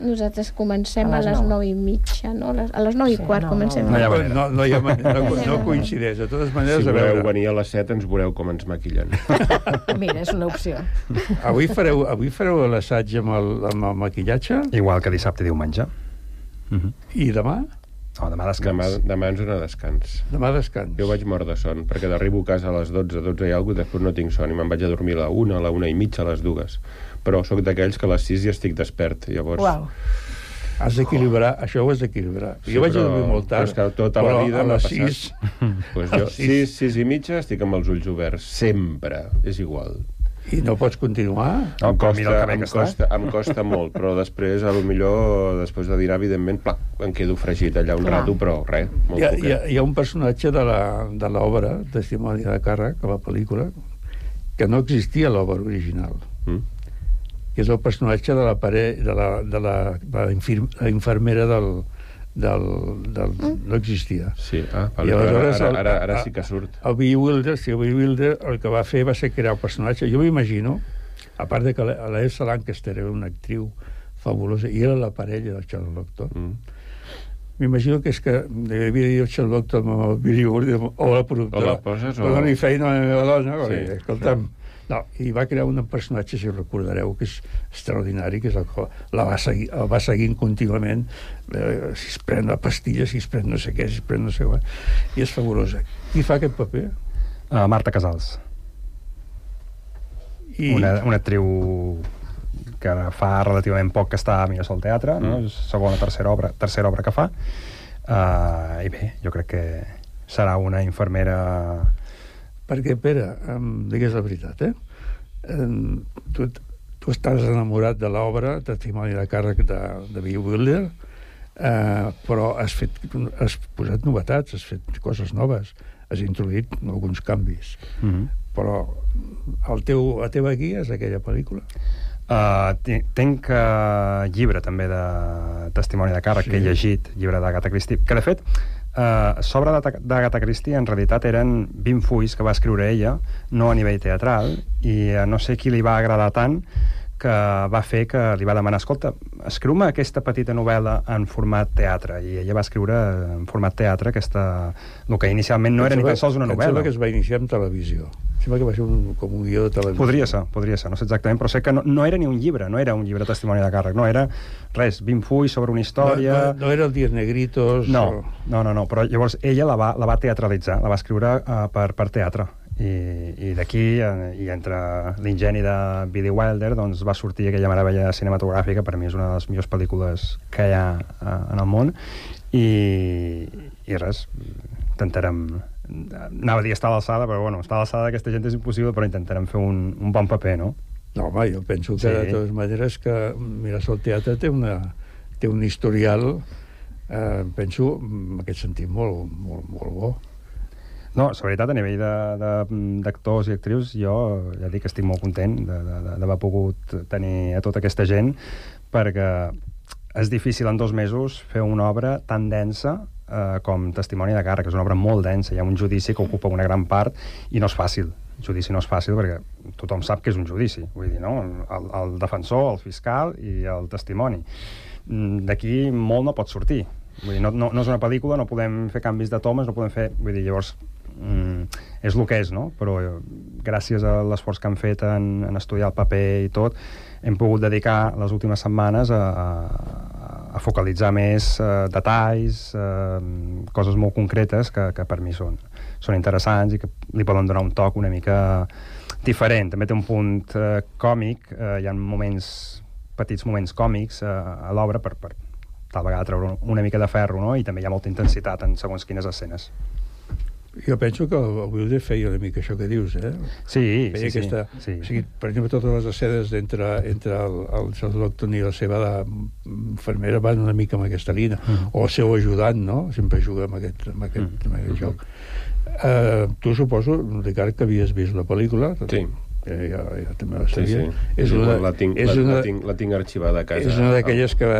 Nosaltres comencem A a les les nou. 9 i mitja, no? A les, a les 9 i Sí, quart no, comencem. no hi ha No, manera. no, no, hi ha manera, no, no coincideix. De totes maneres, Si a voleu veure, venir a les 7 ens veureu com ens maquillen. Mira, és una opció. avui fareu, avui fareu l'assaig amb, el, amb el maquillatge Igual que dissabte i diumenge. Mm -hmm. i demà? No, demà descans. Demà, demà ens dona descans. Demà descans. Jo vaig mort de son, perquè d'arribo a casa a les 12, 12 i alguna cosa, després no tinc son, i me'n vaig a dormir a la 1, a la 1 i mitja, a les 2. Però sóc d'aquells que a les 6 ja estic despert, llavors... Uau. Has d'equilibrar, això ho has d'equilibrar. Sí, jo vaig però- a dormir molt tard, però és que tota la però vida a les passat. 6... Pues jo, les sis. 6, 6 i mitja, estic amb els ulls oberts, sempre, és igual. I no pots continuar? No, em, però costa, mira em, costa, em costa molt, però després, a lo millor, després de dinar, evidentment, plac, em quedo fregit allà un Clar. rato, però res, molt Hi ha, poquet. hi, ha, hi ha un personatge de la- de l'obra, Testimoni de càrrec, a la pel·lícula, que no existia a l'obra original, Mm? Que és el personatge de la, pare, de la, de la, de la, infir, la infermera del, del, del, no existia. Sí, ah, vale, però ara, aleshores ara, el- ara, ara a- sí que surt. El Billy Wilder, sí, el Billy Wilder el que va fer va ser crear el personatge. Jo m'imagino, a part de que la la Elsa Lancaster era una actriu fabulosa i era la parella del Charles Doctor, Mm. m'imagino que és que li havia dit el Charles Doctor amb el Billy Wilder o la productora. O la poses o- o... Doni feina a la meva dona, Sí, sí, escolta'm, no, i va crear un personatge, si recordareu, que és extraordinari, que és el que la va seguir, el va seguint contínuament, eh, si es pren la pastilla, si es pren no sé què, si es pren no sé què, i és fabulosa. Qui fa aquest paper? Uh, Marta Casals. I... Una, una actriu que fa relativament poc que està a Mirasol Teatre, no? Mm. És segona, tercera obra, tercera obra que fa. Uh, I bé, jo crec que serà una infermera... Perquè, Pere, em digues la veritat, eh? Em, tu, tu estàs enamorat de l'obra Testimoni de càrrec de, de Bill Wilder, eh, però has, fet, has posat novetats, has fet coses noves, has introduït alguns canvis. Mm -hmm. Però el teu, la teva guia és aquella pel·lícula? Uh, tinc uh, llibre també de testimoni de càrrec sí. que he llegit, llibre d'Agatha Christie, que de fet uh, sobre d'Agatha Christie en realitat eren 20 fulls que va escriure ella, no a nivell teatral, i uh, no sé qui li va agradar tant que va fer que li va demanar escolta, escriu-me aquesta petita novel·la en format teatre, i ella va escriure en format teatre aquesta... el que inicialment no era ni tan sols una novel·la. que es va iniciar en televisió. Em sembla que va ser un, com un guió de televisió. Podria ser, podria ser, no sé exactament, però sé que no, no era ni un llibre, no era un llibre testimoni de càrrec, no, era res, 20 fulls sobre una No, història... no, no era el Diez Negritos... No, o- no, no, no, però llavors ella la va, la va teatralitzar, la va escriure uh, per, per teatre, I, i d'aquí, eh, i entre l'ingeni de Billy Wilder, doncs va sortir aquella meravella cinematogràfica, per mi és una de les millors pel·lícules que hi ha eh, en el món, i, i res, intentarem anava a dir estar a l'alçada, però bueno, estar a l'alçada d'aquesta gent és impossible, però intentarem fer un, un bon paper, no? No, home, jo penso que sí. de totes maneres que Mirasol Teatre té, una, té un historial, eh, penso, en aquest sentit, molt, molt, molt bo. No, la veritat, a nivell d'actors i actrius, jo ja dic que estic molt content d'haver pogut tenir a tota aquesta gent, perquè és difícil en dos mesos fer una obra tan densa eh, com Testimoni de Càrrec, és una obra molt densa, hi ha un judici que ocupa una gran part i no és fàcil. El judici no és fàcil perquè tothom sap que és un judici, vull dir, no? El, el defensor, el fiscal i el testimoni. Mm, d'aquí molt no pot sortir. Vull dir, no, no, no és una pel·lícula, no podem fer canvis de tomes, no podem fer... Vull dir, llavors, mm, és el que és, no? Però eh, gràcies a l'esforç que han fet en, en estudiar el paper i tot, hem pogut dedicar les últimes setmanes a, a, a focalitzar més eh, detalls, eh, coses molt concretes que, que per mi són, són interessants i que li poden donar un toc una mica diferent. També té un punt eh, còmic, eh, hi ha moments, petits moments còmics eh, a l'obra per, per tal vegada treure una mica de ferro, no? i també hi ha molta intensitat en segons quines escenes. Jo penso que el Wilder feia una mica això que dius, eh? Sí, feia sí, aquesta, sí. O sigui, per exemple, totes les escenes entre, entre el, el seu doctor i la seva infermera van una mica amb aquesta línia. Mm. O el seu ajudant, no? Sempre juga amb aquest, amb aquest, mm. amb aquest joc. Uh, tu suposo, Ricard, que havies vist la pel·lícula. Sí. Eh, ja, ja també la sabia. Sí, sí. És una, la, tinc, és la, una, la, tinc, la tinc arxivada a casa. És una d'aquelles que,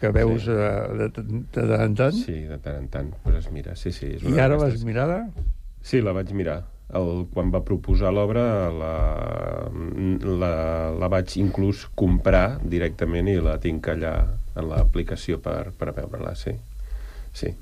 que veus sí. uh, de, de, tant en tant? Sí, de tant en tant. Pues es mira, sí, sí. És I ara l'has mirada? Sí, la vaig mirar. El, quan va proposar l'obra la, la, la vaig inclús comprar directament i la tinc allà en l'aplicació per, per veure-la, sí. Sí.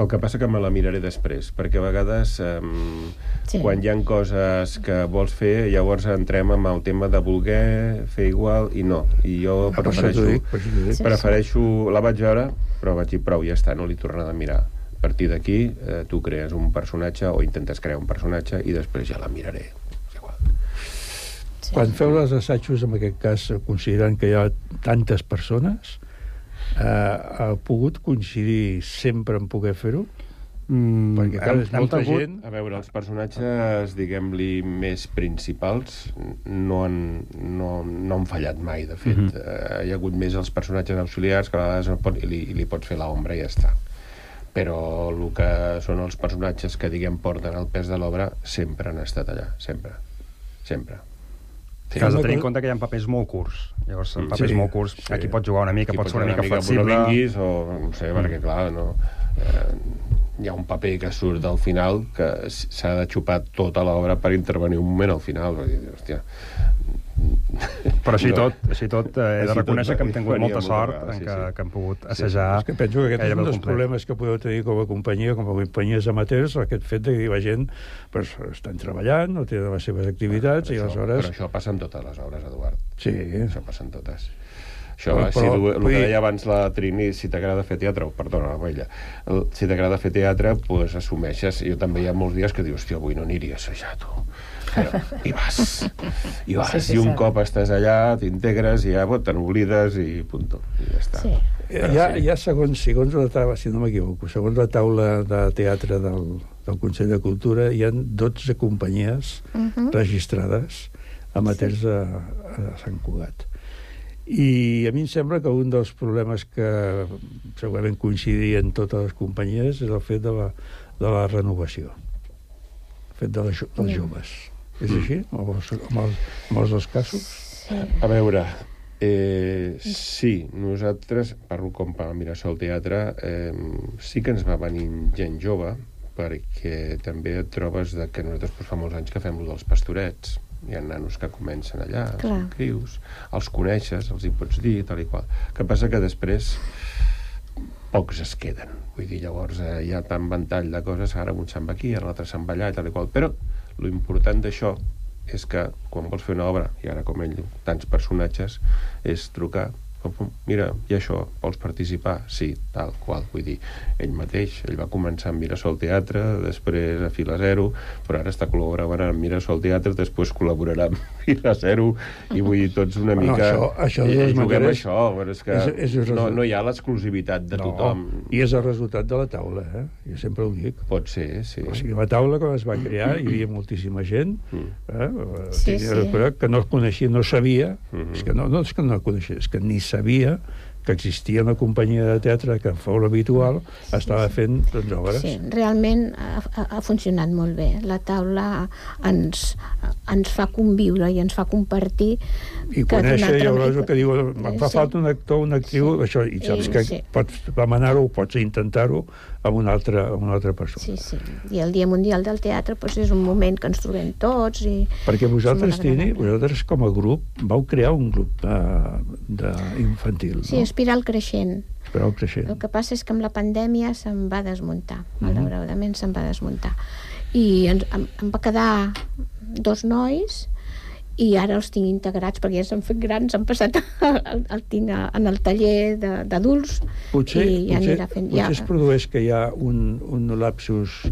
El que passa que me la miraré després, perquè a vegades um, sí. quan hi han coses que vols fer, llavors entrem amb el tema de voler fer igual i no. I jo ah, prefereixo... Dic, dic. Prefereixo... La vaig veure, però vaig dir prou, ja està, no l'he tornat a mirar. A partir d'aquí, eh, tu crees un personatge o intentes crear un personatge i després ja la miraré. Sí. Quan feu les assajos, en aquest cas, considerant que hi ha tantes persones, eh, ha pogut coincidir sempre en poder fer-ho? Mm, perquè clar, és molta hagut, gent... A veure, els personatges, diguem-li, més principals no han, no, no han fallat mai, de fet. Mm -hmm. eh, hi ha hagut més els personatges auxiliars que a vegades no pot, i, li, li pots fer l'ombra i ja està. Però el que són els personatges que, diguem, porten el pes de l'obra sempre han estat allà, sempre. Sempre. Sí, has de tenir en compte que hi ha papers molt curts. Llavors, en papers sí, molt curts, sí. aquí pots jugar una mica, pots ser una mica flexible... No vinguis, o no sé, mm. perquè clar, no, eh, hi ha un paper que surt del final que s'ha de xupar tota l'obra per intervenir un moment al final. Hòstia, però així tot, així tot eh, he de reconèixer que hem tingut molta sort en que, sí. que hem pogut assajar... Sí, és que penso que aquest és un dels problemes que podeu tenir com a companyia, com a companyies amateurs, aquest fet de que la gent pues, estan treballant, no tenen les seves activitats, però i això, aleshores... Però això passa en totes les obres, Eduard. Sí. Això passa en totes. Això, però, si tu, el que deia abans la Trini, si t'agrada fer teatre, o, perdona, la Vella, si t'agrada fer teatre, pues, assumeixes. Jo també hi ha molts dies que dius, hòstia, avui no aniria a assajar, tu però, i vas. I vas. Sí, sí, I un sí. cop estàs allà, t'integres i ja te n'oblides i punto. I ja està. Sí. ja, sí. ja segons, segons la taula, si no m'equivoco, segons la taula de teatre del, del Consell de Cultura, hi han 12 companyies uh mhm. -huh. registrades amateurs sí. a, a Sant Cugat. I a mi em sembla que un dels problemes que segurament coincidien totes les companyies és el fet de la, de la renovació el fet de les, dels joves. És així, amb els, amb els, amb els dos casos? Sí. A veure, eh, sí, nosaltres, parlo com per Mirasol Teatre, eh, sí que ens va venir gent jove, perquè també et trobes de que nosaltres pues, fa molts anys que fem lo dels pastorets, hi ha nanos que comencen allà, Clar. són crius, els coneixes, els hi pots dir, tal i qual. que passa que després pocs es queden. Vull dir, llavors eh, hi ha tant ventall de coses, ara un se'n va aquí, l'altre se'n va allà, i tal i qual. Però lo important d'això és que quan vols fer una obra, i ara com ell, tants personatges, és trucar, mira, i això, vols participar? Sí, tal qual, vull dir, ell mateix, ell va començar amb Mirasol Teatre, després a Fila Zero, però ara està col·laborant amb Mirasol Teatre, després col·laborarà amb Fila Zero, i vull dir, tots una Bueno, mica... això- això de eh, les juguem maneres- això, però és que és- és el no, resultat. no hi ha l'exclusivitat de tothom. I és el resultat de la taula, eh? Jo sempre ho dic. Pot ser, sí. O sigui, la taula, quan es va crear, hi havia moltíssima gent eh? Sí, sí. que no coneixia, no sabia, Mhm. és que no, no és que no coneixia, és que ni sabia que existia una companyia de teatre que en fou l'habitual, estava fent doncs, obres. Sí, realment ha, ha, funcionat molt bé. La taula ens, ens fa conviure i ens fa compartir i que conèixer, altra llavors el que diu, em fa Sí. falta un actor, una actriu, això, i saps I- que sí. pots demanar-ho, pots intentar-ho amb una altra, amb una altra persona. Sí, sí. I el Dia Mundial del Teatre doncs, és un moment que ens trobem tots i... Perquè vosaltres, Tini, vosaltres com a grup vau crear un grup de, de infantil, Sí, no? espiral creixent. Esperau creixent. El que passa és que amb la pandèmia se'n va desmuntar, Mhm. malauradament se'n va desmuntar. I ens, em, em va quedar dos nois i ara els tinc integrats perquè ja s'han fet grans, han passat el, el tinc a, en el taller de- d'adults Potser, i ja potser, fent... potser Ja, es produeix que hi ha un, un lapsus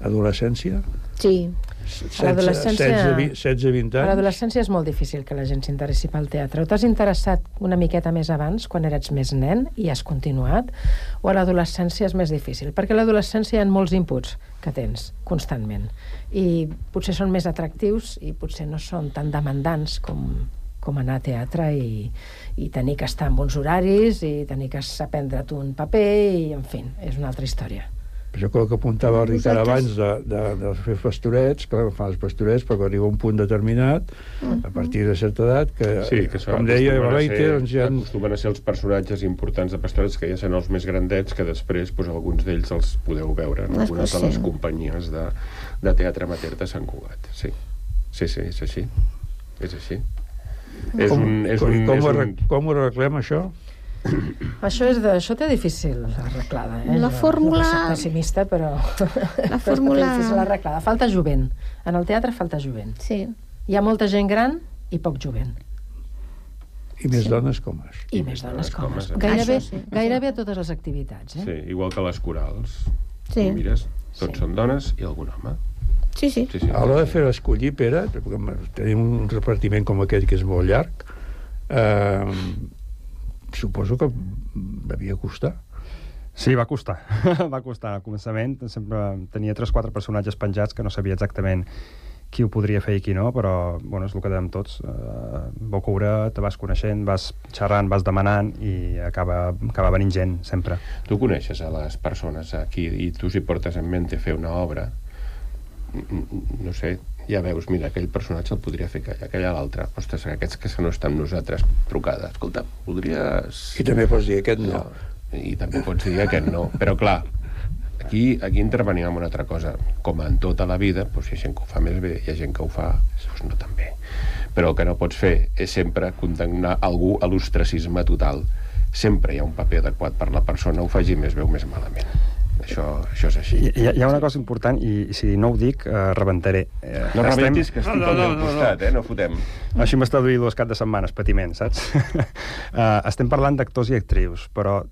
adolescència? sí, A l'adolescència- 16-20 A anys? l'adolescència és molt difícil que la gent s'interessi pel teatre. O t'has interessat una miqueta més abans, quan eres més nen, i has continuat, o a l'adolescència és més difícil, perquè a l'adolescència hi ha molts inputs que tens constantment, i potser són més atractius i potser no són tan demandants com, com anar a teatre i, i tenir que estar amb uns horaris i tenir que aprendre't un paper i, en fi, és una altra història. Això que, que apuntava el Ricard Vosaltres- abans de, de, de fer pastorets, clar, fan els pastorets, però quan arriba un punt determinat, a partir de certa edat, que, Sí, que com deia Balaite, ser- doncs ja... acostumen a ser els personatges importants de pastorets que ja són els més grandets que després doncs, alguns d'ells els podeu veure en Després algunes de les companyies de, de teatre amateur de Sant Cugat sí. sí, sí, és així. És així. És com, un, és com, un, com, és ho, un, com ho arreglem, això? Això, és de, això té difícil arreglada. Eh? La fórmula- No ser pessimista, però... La fórmula- difícil arreglada. Falta jovent. En el teatre falta jovent. Sí. Hi ha molta gent gran i poc jovent. I més dones com és. I, més dones com es. eh? Gairebé, sí. gairebé a totes les activitats. Eh? sí, igual que les corals Sí. Tu mires, tots són dones i algun home Sí, sí. sí, sí. A l'hora de fer l'escollir, Pere, perquè tenim un repartiment com aquest que és molt llarg, eh, suposo que devia costar. Sí, va costar. va costar. Al començament sempre tenia 3-4 personatges penjats que no sabia exactament qui ho podria fer i qui no, però bueno, és el que dèiem tots. Uh, boca obrera, te vas coneixent, vas xerrant, vas demanant i acaba, acaba venint gent, sempre. Tu coneixes a les persones aquí i tu si portes en mente fer una obra, no sé, ja veus, mira, aquell personatge el podria fer aquell, aquell a l'altre. Ostres, aquests que no estan amb nosaltres, trucada. Escolta, podries... I també pots dir aquest no. I també pots dir aquest no. Però clar, aquí, aquí intervenim en una altra cosa. Com en tota la vida, doncs, hi ha gent que ho fa més bé, hi ha gent que ho fa doncs, no tan bé. Però el que no pots fer és sempre condemnar algú a l'ostracisme total. Sempre hi ha un paper adequat per la persona, ho faci més bé o més malament. Això, això és així. Hi, hi ha una cosa important, i si no ho dic, eh, rebentaré. Eh, No rebentis, que estic no, al no, teu no, costat, eh? No fotem. Així m'està duint dues cap de setmanes, patiment, saps? uh, estem parlant d'actors i actrius, però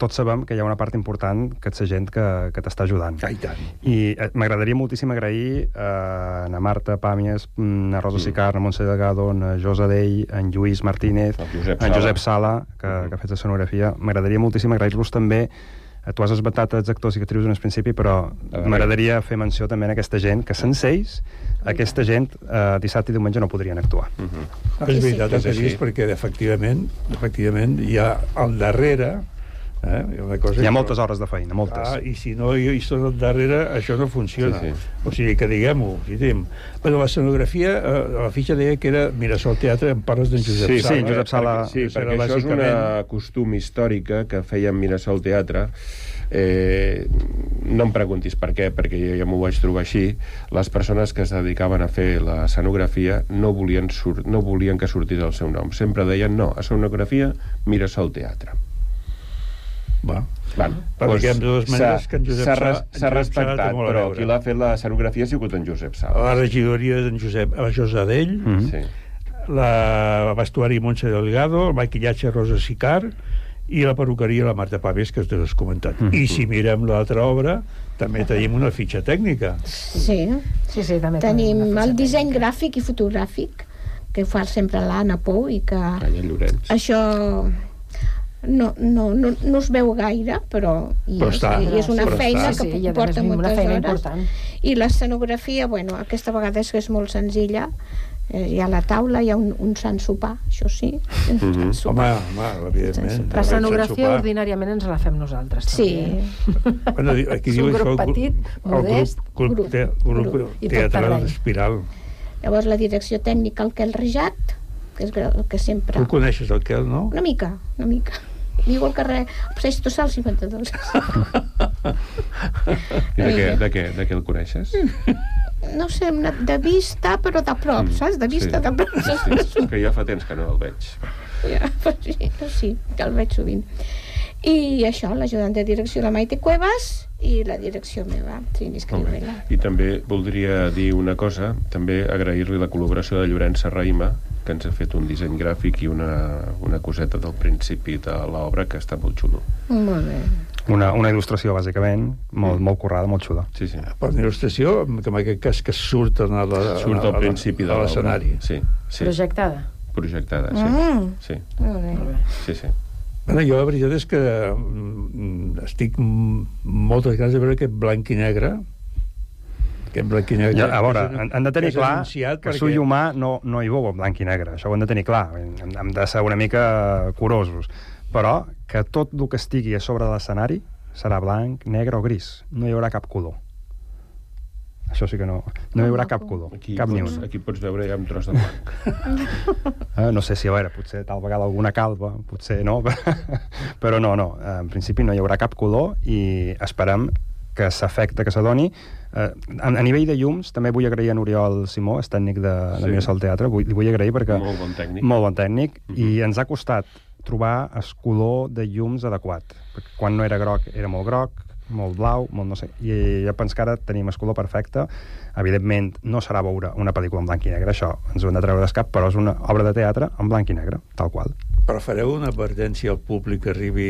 tots sabem que hi ha una part important que ets gent que, que t'està ajudant. Ah, i tant. I eh, m'agradaria moltíssim agrair eh, a na Marta Pàmies, mm, a Rosa Mm. Sicar, a Montse Delgado, a Josa Dell, a Lluís Martínez, Josep a en Sala. Josep Sala, que, que ha fet la sonografia. M'agradaria moltíssim agrair-los també Eh, Tu has esbatat els actors i actrius en el principi, però m'agradaria fer menció també a aquesta gent, que sense ells, aquesta gent eh, dissabte i diumenge no podrien actuar. Uh -huh. És veritat el És que així. dius, perquè efectivament, efectivament hi ha al darrere eh, una cosa Hi ha que- moltes hores de feina, moltes. Ah, I si no hi, al darrere, això no funciona. Sí, sí. O sigui, que diguem-ho. Si diguem. Però la escenografia, eh, la fitxa deia que era Mirasol Teatre, en parles d'en Josep sí, Sala. sí, Josep Sala- Perquè, sí, Això era perquè això és una bàsicament- costum històrica que feia en Mirasol Teatre. Eh, no em preguntis per què, perquè jo ja m'ho vaig trobar així. Les persones que es dedicaven a fer la escenografia no volien, sur no volien que sortís el seu nom. Sempre deien, no, escenografia, Mirasol Teatre. Va. Val. Però diguem de totes maneres s'ha- que en Josep s'ha Sala- S'ha respectat, però qui l'ha fet l'escenografia ha sigut en Josep Sala. La regidoria d'en Josep, a Josadell, Mhm. Sí. la vestuari Montse Delgado, el maquillatge Rosa Sicar i la perruqueria la Marta Pàmies, que us has comentat. Mm -hmm. I si mirem l'altra obra, també tenim una fitxa tècnica. Sí, sí, sí també tenim el disseny gràfic i fotogràfic, que fa sempre l'Anna Pou i que... Calla Llorenç. Això no, no, no, no es veu gaire, però, i Però és, està. i és una Però feina està. que Sí, a porta moltes feina hores. important. I l'escenografia, bueno, aquesta vegada és que és molt senzilla. Eh, hi ha la taula, hi ha un, un sant sopar, això sí. Mm -hmm. Home, home, evidentment. L'escenografia ordinàriament ens la fem nosaltres. Sí. També. Bueno, aquí És diu un això, grup el petit, el modest, grup, grup, grup, grup. I tot teatral d'Espiral. Llavors la direcció tècnica, el Quel Rejat, que és el que sempre... Tu el coneixes, el Quel, no? Una mica, una mica. Viu al carrer Seix Tossal 52. I de què, de, què, de què el coneixes? No sé, de vista, però de prop, saps? De vista, de prop. Sí, sí, que ja fa temps que no el veig. Ja, però sí, sí, que el veig sovint. I això, l'ajudant de direcció, la Maite Cuevas, i la direcció meva, Trini Escrivela. I també voldria dir una cosa, també agrair-li la col·laboració de Llorenç Serraïma, que ens ha fet un disseny gràfic i una, una coseta del principi de l'obra que està molt xulo. Molt bé. Una, una il·lustració, bàsicament, molt, molt currada, molt xuda. Sí, sí. Per una il·lustració, que en aquest cas que surt a la, Surt al principi de l'escenari. Sí, sí. Projectada. Projectada, sí. Mm. Sí, Molt bé. sí, sí. Bueno, jo la veritat és que mm, estic mm, moltes ganes de veure aquest blanc i negre que en blanc i negre Ja, a veure, és- han, han de tenir clar que perquè- humà no, no hi veu en blanc i negre, això ho hem de tenir clar, hem, hem de ser una mica curosos, però que tot el que estigui a sobre de l'escenari serà blanc, negre o gris, no hi haurà cap color. Això sí que no, no hi haurà cap color, Aquí, cap ni pots, un. aquí pots veure ja un tros de blanc. Eh, no sé si, a veure, potser tal vegada alguna calva, potser no, però no, no, en principi no hi haurà cap color i esperem que s'afecta, que s'adoni. Eh, a, a nivell de llums, també vull agrair a Oriol Simó, és tècnic de, de Sí. Mirasol Teatre, vull, li vull agrair perquè... Molt bon tècnic. Molt bon tècnic, i ens ha costat trobar el color de llums adequat. Perquè quan no era groc, era molt groc, molt blau, molt no sé. I jo penso que ara tenim el color perfecte. Evidentment, no serà veure una pel·lícula en blanc i negre, això ens ho hem de treure d'escap, però és una obra de teatre en blanc i negre, tal qual. Però fareu una advertència al públic que arribi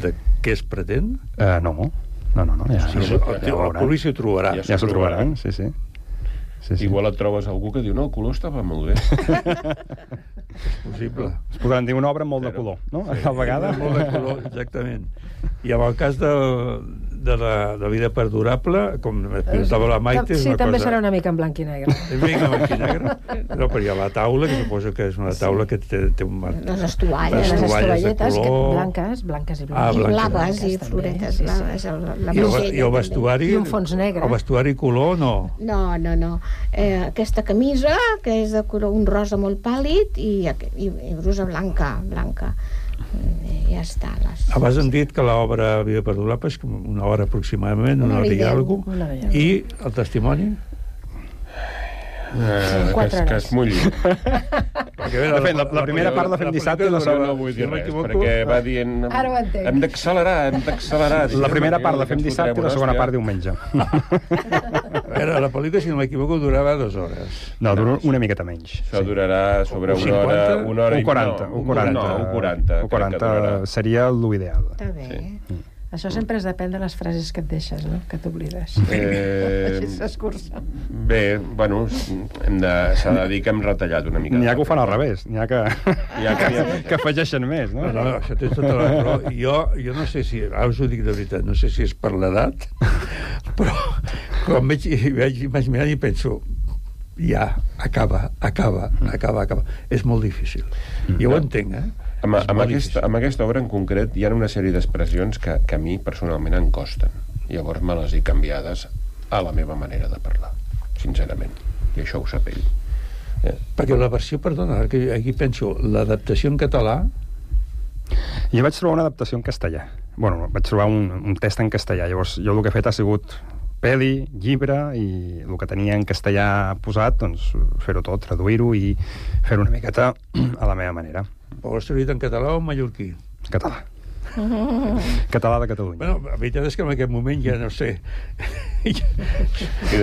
de què es pretén? Uh, no, no, no, no. Ja, Sí, ja, el, el, el públic s'ho trobarà. Ja ja s'ho trobaran, sí, sí. sí, sí. Igual et trobes algú que diu, no, el color estava molt bé. És possible. Es podran dir una obra amb molt de color, no? Sí, a la vegada. Molt de color, exactament. I en el cas de, de la de vida perdurable, com explicava la Maite, sí, també cosa... serà una mica en blanc i negre. Una mica blanc i negre. No, però hi ha la taula, que suposo que és una taula que té, té un... Les estovalles. Les estovalletes que, blanques, blanques i Ah, blanques. blanques. I blaves i floretes sí, sí. blaves. el- La I el, I el vestuari... I un fons negre. El vestuari color, no. No, no, no. Eh, aquesta camisa, que és de color un rosa molt pàl·lid, i, i, i brusa blanca, blanca. I ja està. Les... Abans hem dit que l'obra Perdurable és com una hora aproximadament, una, Una hora i alguna i I el testimoni? Eh, que, es, que es mulli. Perquè, De fet, la- la primera part la fem dissabte i la segona- no vull dir res, perquè va dient... Ara ho entenc. Hem d'accelerar, hem d'accelerar. La primera part la fem dissabte i la segona part diumenge. A veure, la pel·lícula, si no m'equivoco, durava dues hores. No, dura una miqueta menys. Això durarà sobre Un una hora, 50? una hora Un i... 40, no, un 40. No, un 40. Un crec que 40 durarà. seria l'ideal. Està bé. Sí. Això sempre es depèn de les frases que et deixes, no? Que t'oblides. Eh, Així s'escurça. Bé, bueno, hem de, s'ha de dir que hem retallat una mica. N'hi ha que ho fan al revés, n'hi ha que, ha que- que afegeixen més, no? No, no, això té tota la raó. Jo, jo no sé si, ara us ho dic de veritat, no sé si és per l'edat, però quan veig, veig, vaig mirant i penso ja, acaba, acaba, acaba, acaba. És molt difícil. Jo ho entenc, eh? Amb, amb, aquesta, amb aquesta obra en concret hi ha una sèrie d'expressions que, que a mi personalment em costen. Llavors me les he canviades a la meva manera de parlar, sincerament. I això ho sap ell. Eh? Perquè la versió, perdona, que aquí penso, l'adaptació en català, Jo vaig trobar una adaptació en castellà. bueno, vaig trobar un, un test en castellà. Llavors, jo el que he fet ha sigut pel·li, llibre, i el que tenia en castellà posat, doncs, fer-ho tot, traduir-ho i fer-ho una miqueta a la meva manera. O l'has traduït en català o en mallorquí? Català. Català de Catalunya. Bueno, la veritat és que en aquest moment ja no sé.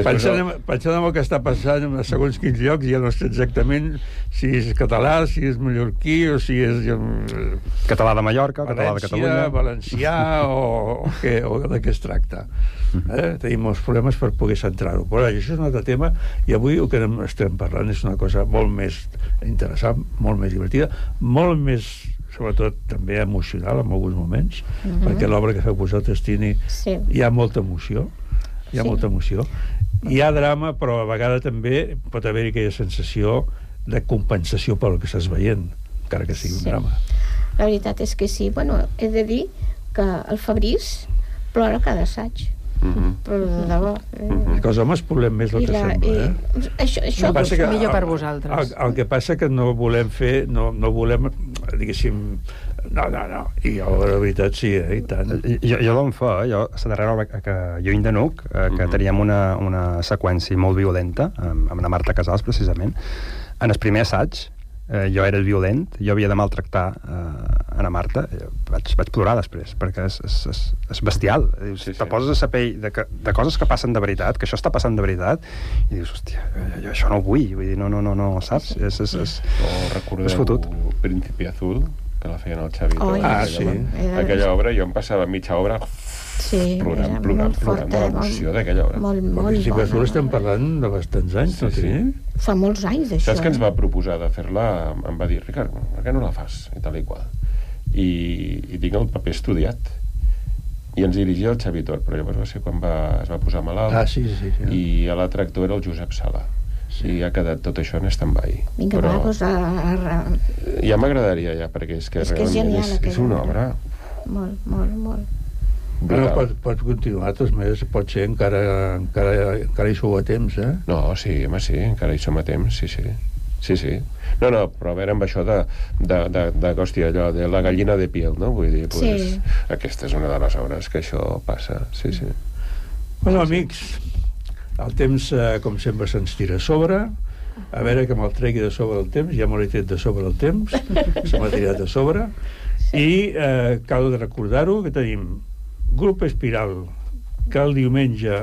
pensant, en, pensant en el que està passant en segons quins llocs, ja no sé exactament si és català, si és mallorquí o si és... eh, Català de Mallorca, València, català de Catalunya. valencià o, o, què, o de què es tracta. Eh? Tenim molts problemes per poder centrar-ho. Però això és un altre tema i avui el que estem parlant és una cosa molt més interessant, molt més divertida, molt més sobretot també emocional en alguns moments, Mhm. perquè l'obra que feu vosaltres, Tini, Sí. hi ha molta emoció, hi ha Sí. molta emoció. Hi ha drama, però a vegades també pot haver-hi aquella sensació de compensació pel que estàs veient, encara que sigui un Sí. drama. La veritat és que sí. Bueno, he de dir que el Fabrís plora cada assaig. Mhm. Però de debò. Eh? Que els homes polem més del I que la- sembla, i- eh? Això, això que passa que- Millor per vosaltres. El, el que passa que no volem fer, no, no volem, diguéssim, no, no, no, i jo, la veritat, sí, eh, i tant. Jo, jo dono fe, jo, a la darrera obra que, jo de Nuc, eh, que teníem una, una seqüència molt violenta, amb, amb la Marta Casals, precisament, en el primer assaig, eh, jo era el violent, jo havia de maltractar eh, a la Marta, eh, vaig, vaig plorar després, perquè és, és, és, és bestial. Dius, sí, sí. Te poses a la pell de, que, de coses que passen de veritat, que això està passant de veritat, i dius, hòstia, jo, jo això no ho vull, vull dir, no, no, no, no saps? És, és, és, O recordeu és fotut. Príncipe Azul, que la feien el Xavi. Torres, Ah, sí. Aquella obra, jo em passava mitja obra Sí, plorant, era plorant, molt plorant forta, de l'emoció molt- d'aquella obra. Molt, Però molt Príncipe bona. Azul estem parlant de bastants anys, Sí, no sí. Tini? Fa molts anys, això. Saps que ens eh? va proposar de fer-la? Em va dir, Ricard, per què no la fas? I tal i qual. I, i tinc el paper estudiat. I ens dirigia el Xavi Tor, però llavors va ser quan va, es va posar malalt. Ah, sí, sí, sí. I a l'altre actor era el Josep Sala. Sí. I ha quedat tot això en stand-by. Vinga, però va, doncs, a, a, ja m'agradaria, ja, perquè és que És que és genial, és, és una obra. obra molt, molt, molt. Bueno, brutal. pot, pot continuar, de totes maneres, pot ser encara, encara, encara hi sou a temps, eh? No, sí, home, sí, encara hi som a temps, sí, sí. Sí, sí. No, no, però a veure, amb això de, de, de, de, hòstia, allò de la gallina de piel, no? Vull dir, pues, Sí. aquesta és una de les obres que això passa, sí, sí. Bueno, amics, el temps, eh, com sempre, se'ns tira a sobre. A veure que me'l tregui de sobre el temps. Ja m'ho he tret de sobre el temps. Se m'ha tirat a sobre. I eh, cal de recordar-ho que tenim Grup Espiral, que el diumenge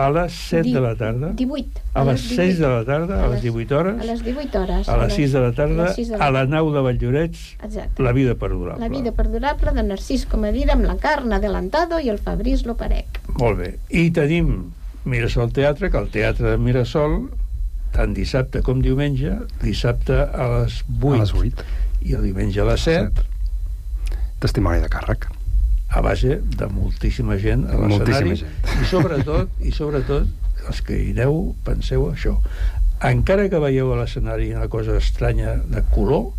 a les 7 de la tarda, 18. a les 6 de la tarda, a les 18 A hores, les 18 hores. a les 6 de la tarda, a la nau de Valldorets, Exacte. La vida perdurable. La vida perdurable de Narcís Comadira amb la carn adelantado i el Fabrís Loparec. Molt bé. I tenim Mirasol Teatre, que el Teatre de Mirasol, tant dissabte com diumenge, dissabte a les 8, A les 8. i el diumenge a les 7, Testimoni de càrrec. A base de moltíssima gent a l'escenari. I sobretot, i sobretot, els que hi aneu, penseu això. Encara que veieu a l'escenari una cosa estranya de color,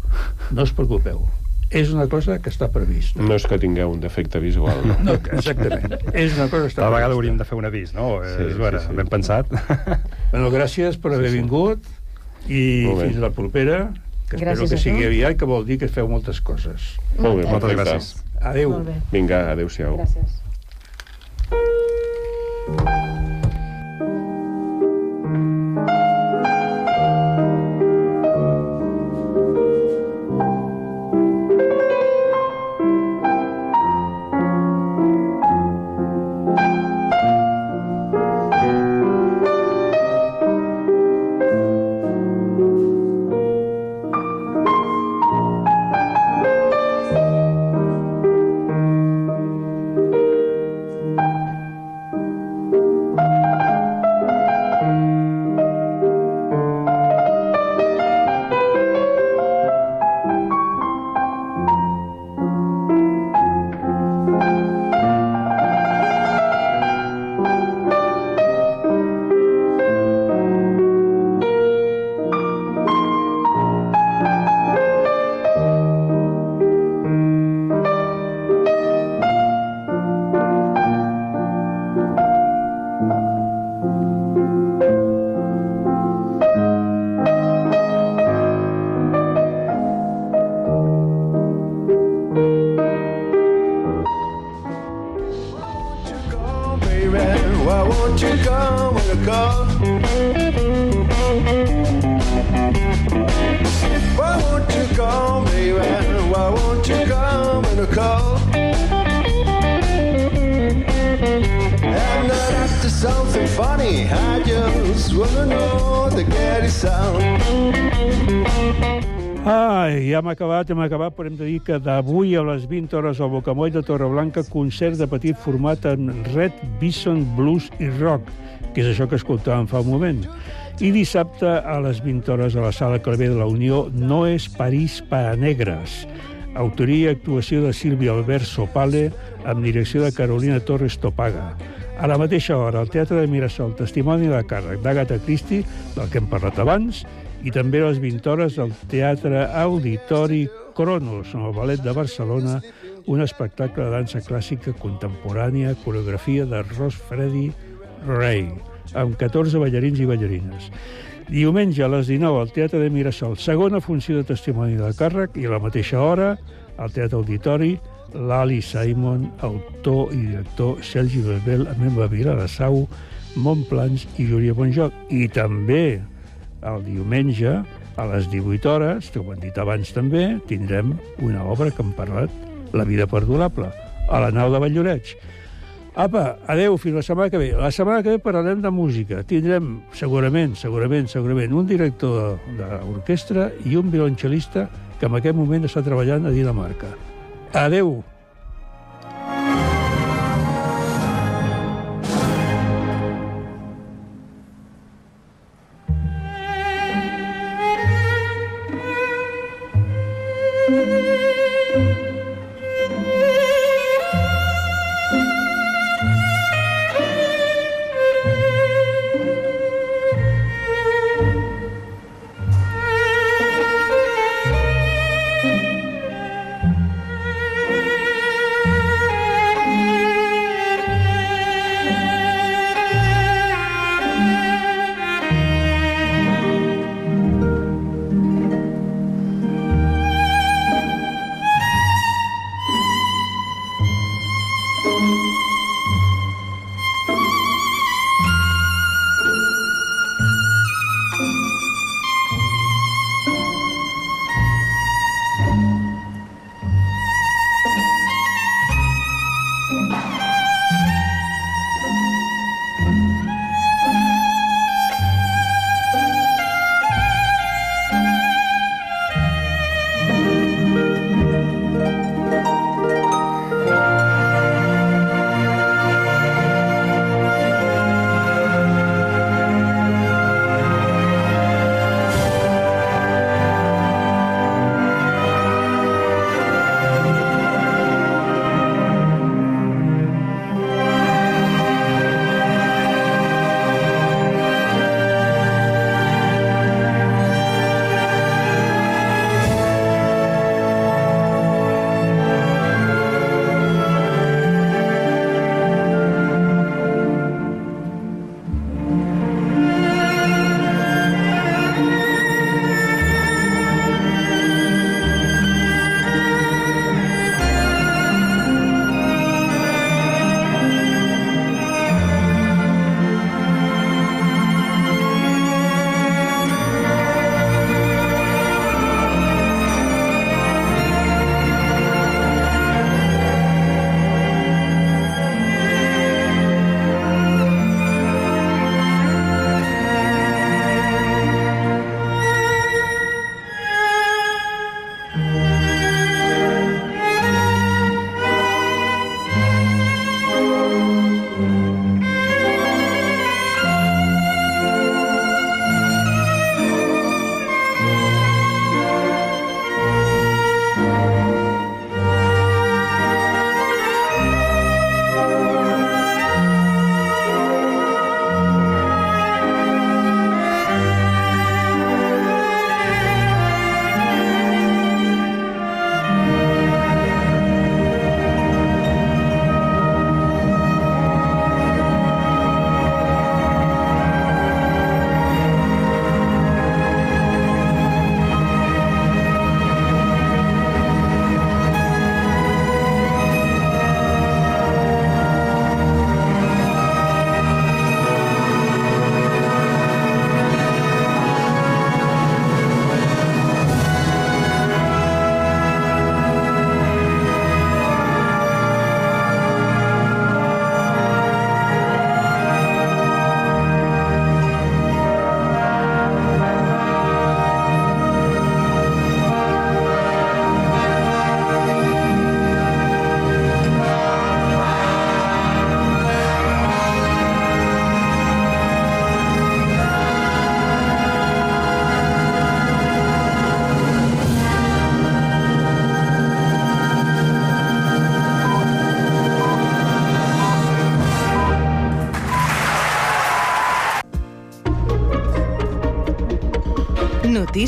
no us preocupeu. És una cosa que està prevista. No és que tingueu un defecte visual, no? No, exactament. És una cosa que està Cada vegada prevista. hauríem de fer un avís, no? Sí, és vera, sí, sí. ben pensat. Bueno, gràcies per haver Sí, sí. vingut i fins a la propera, que espero Gràcies que a sigui aviat, que vol dir que feu moltes coses. Molt bé, Moltes perfecte. gràcies. Adéu. Vinga, adéu-siau. Gràcies. something funny. I just wanna know the get sound. Ai, ja hem acabat, hem acabat, però hem de dir que d'avui a les 20 hores al Bocamoll de Torreblanca, concert de petit format en Red Bison Blues i Rock, que és això que escoltàvem fa un moment. I dissabte a les 20 hores a la Sala Clavé de la Unió, No és París para negres. Autoria i actuació de Sílvia Albert Sopale amb direcció de Carolina Torres Topaga. A la mateixa hora, al Teatre de Mirasol, testimoni de càrrec d'Agatha Christie, del que hem parlat abans, i també a les 20 hores al Teatre Auditori Cronos, amb el Ballet de Barcelona, un espectacle de dansa clàssica contemporània, coreografia de Ross Freddy Ray, amb 14 ballarins i ballarines. Diumenge a les 19 al Teatre de Mirasol, segona funció de testimoni de càrrec i a la mateixa hora al Teatre Auditori l'Ali Simon, autor i director Sergi Belbel, amb Emma Vila de Sau, Montplans i Júlia Bonjoc. I també el diumenge, a les 18 hores, que ho hem dit abans també, tindrem una obra que hem parlat, La vida perdurable, a la nau de Valloreig. Apa, adeu, fins la setmana que ve. La setmana que ve parlarem de música. Tindrem, segurament, segurament, segurament, un director d'orquestra i un violoncel·lista que en aquest moment està treballant a Dinamarca. Adeu!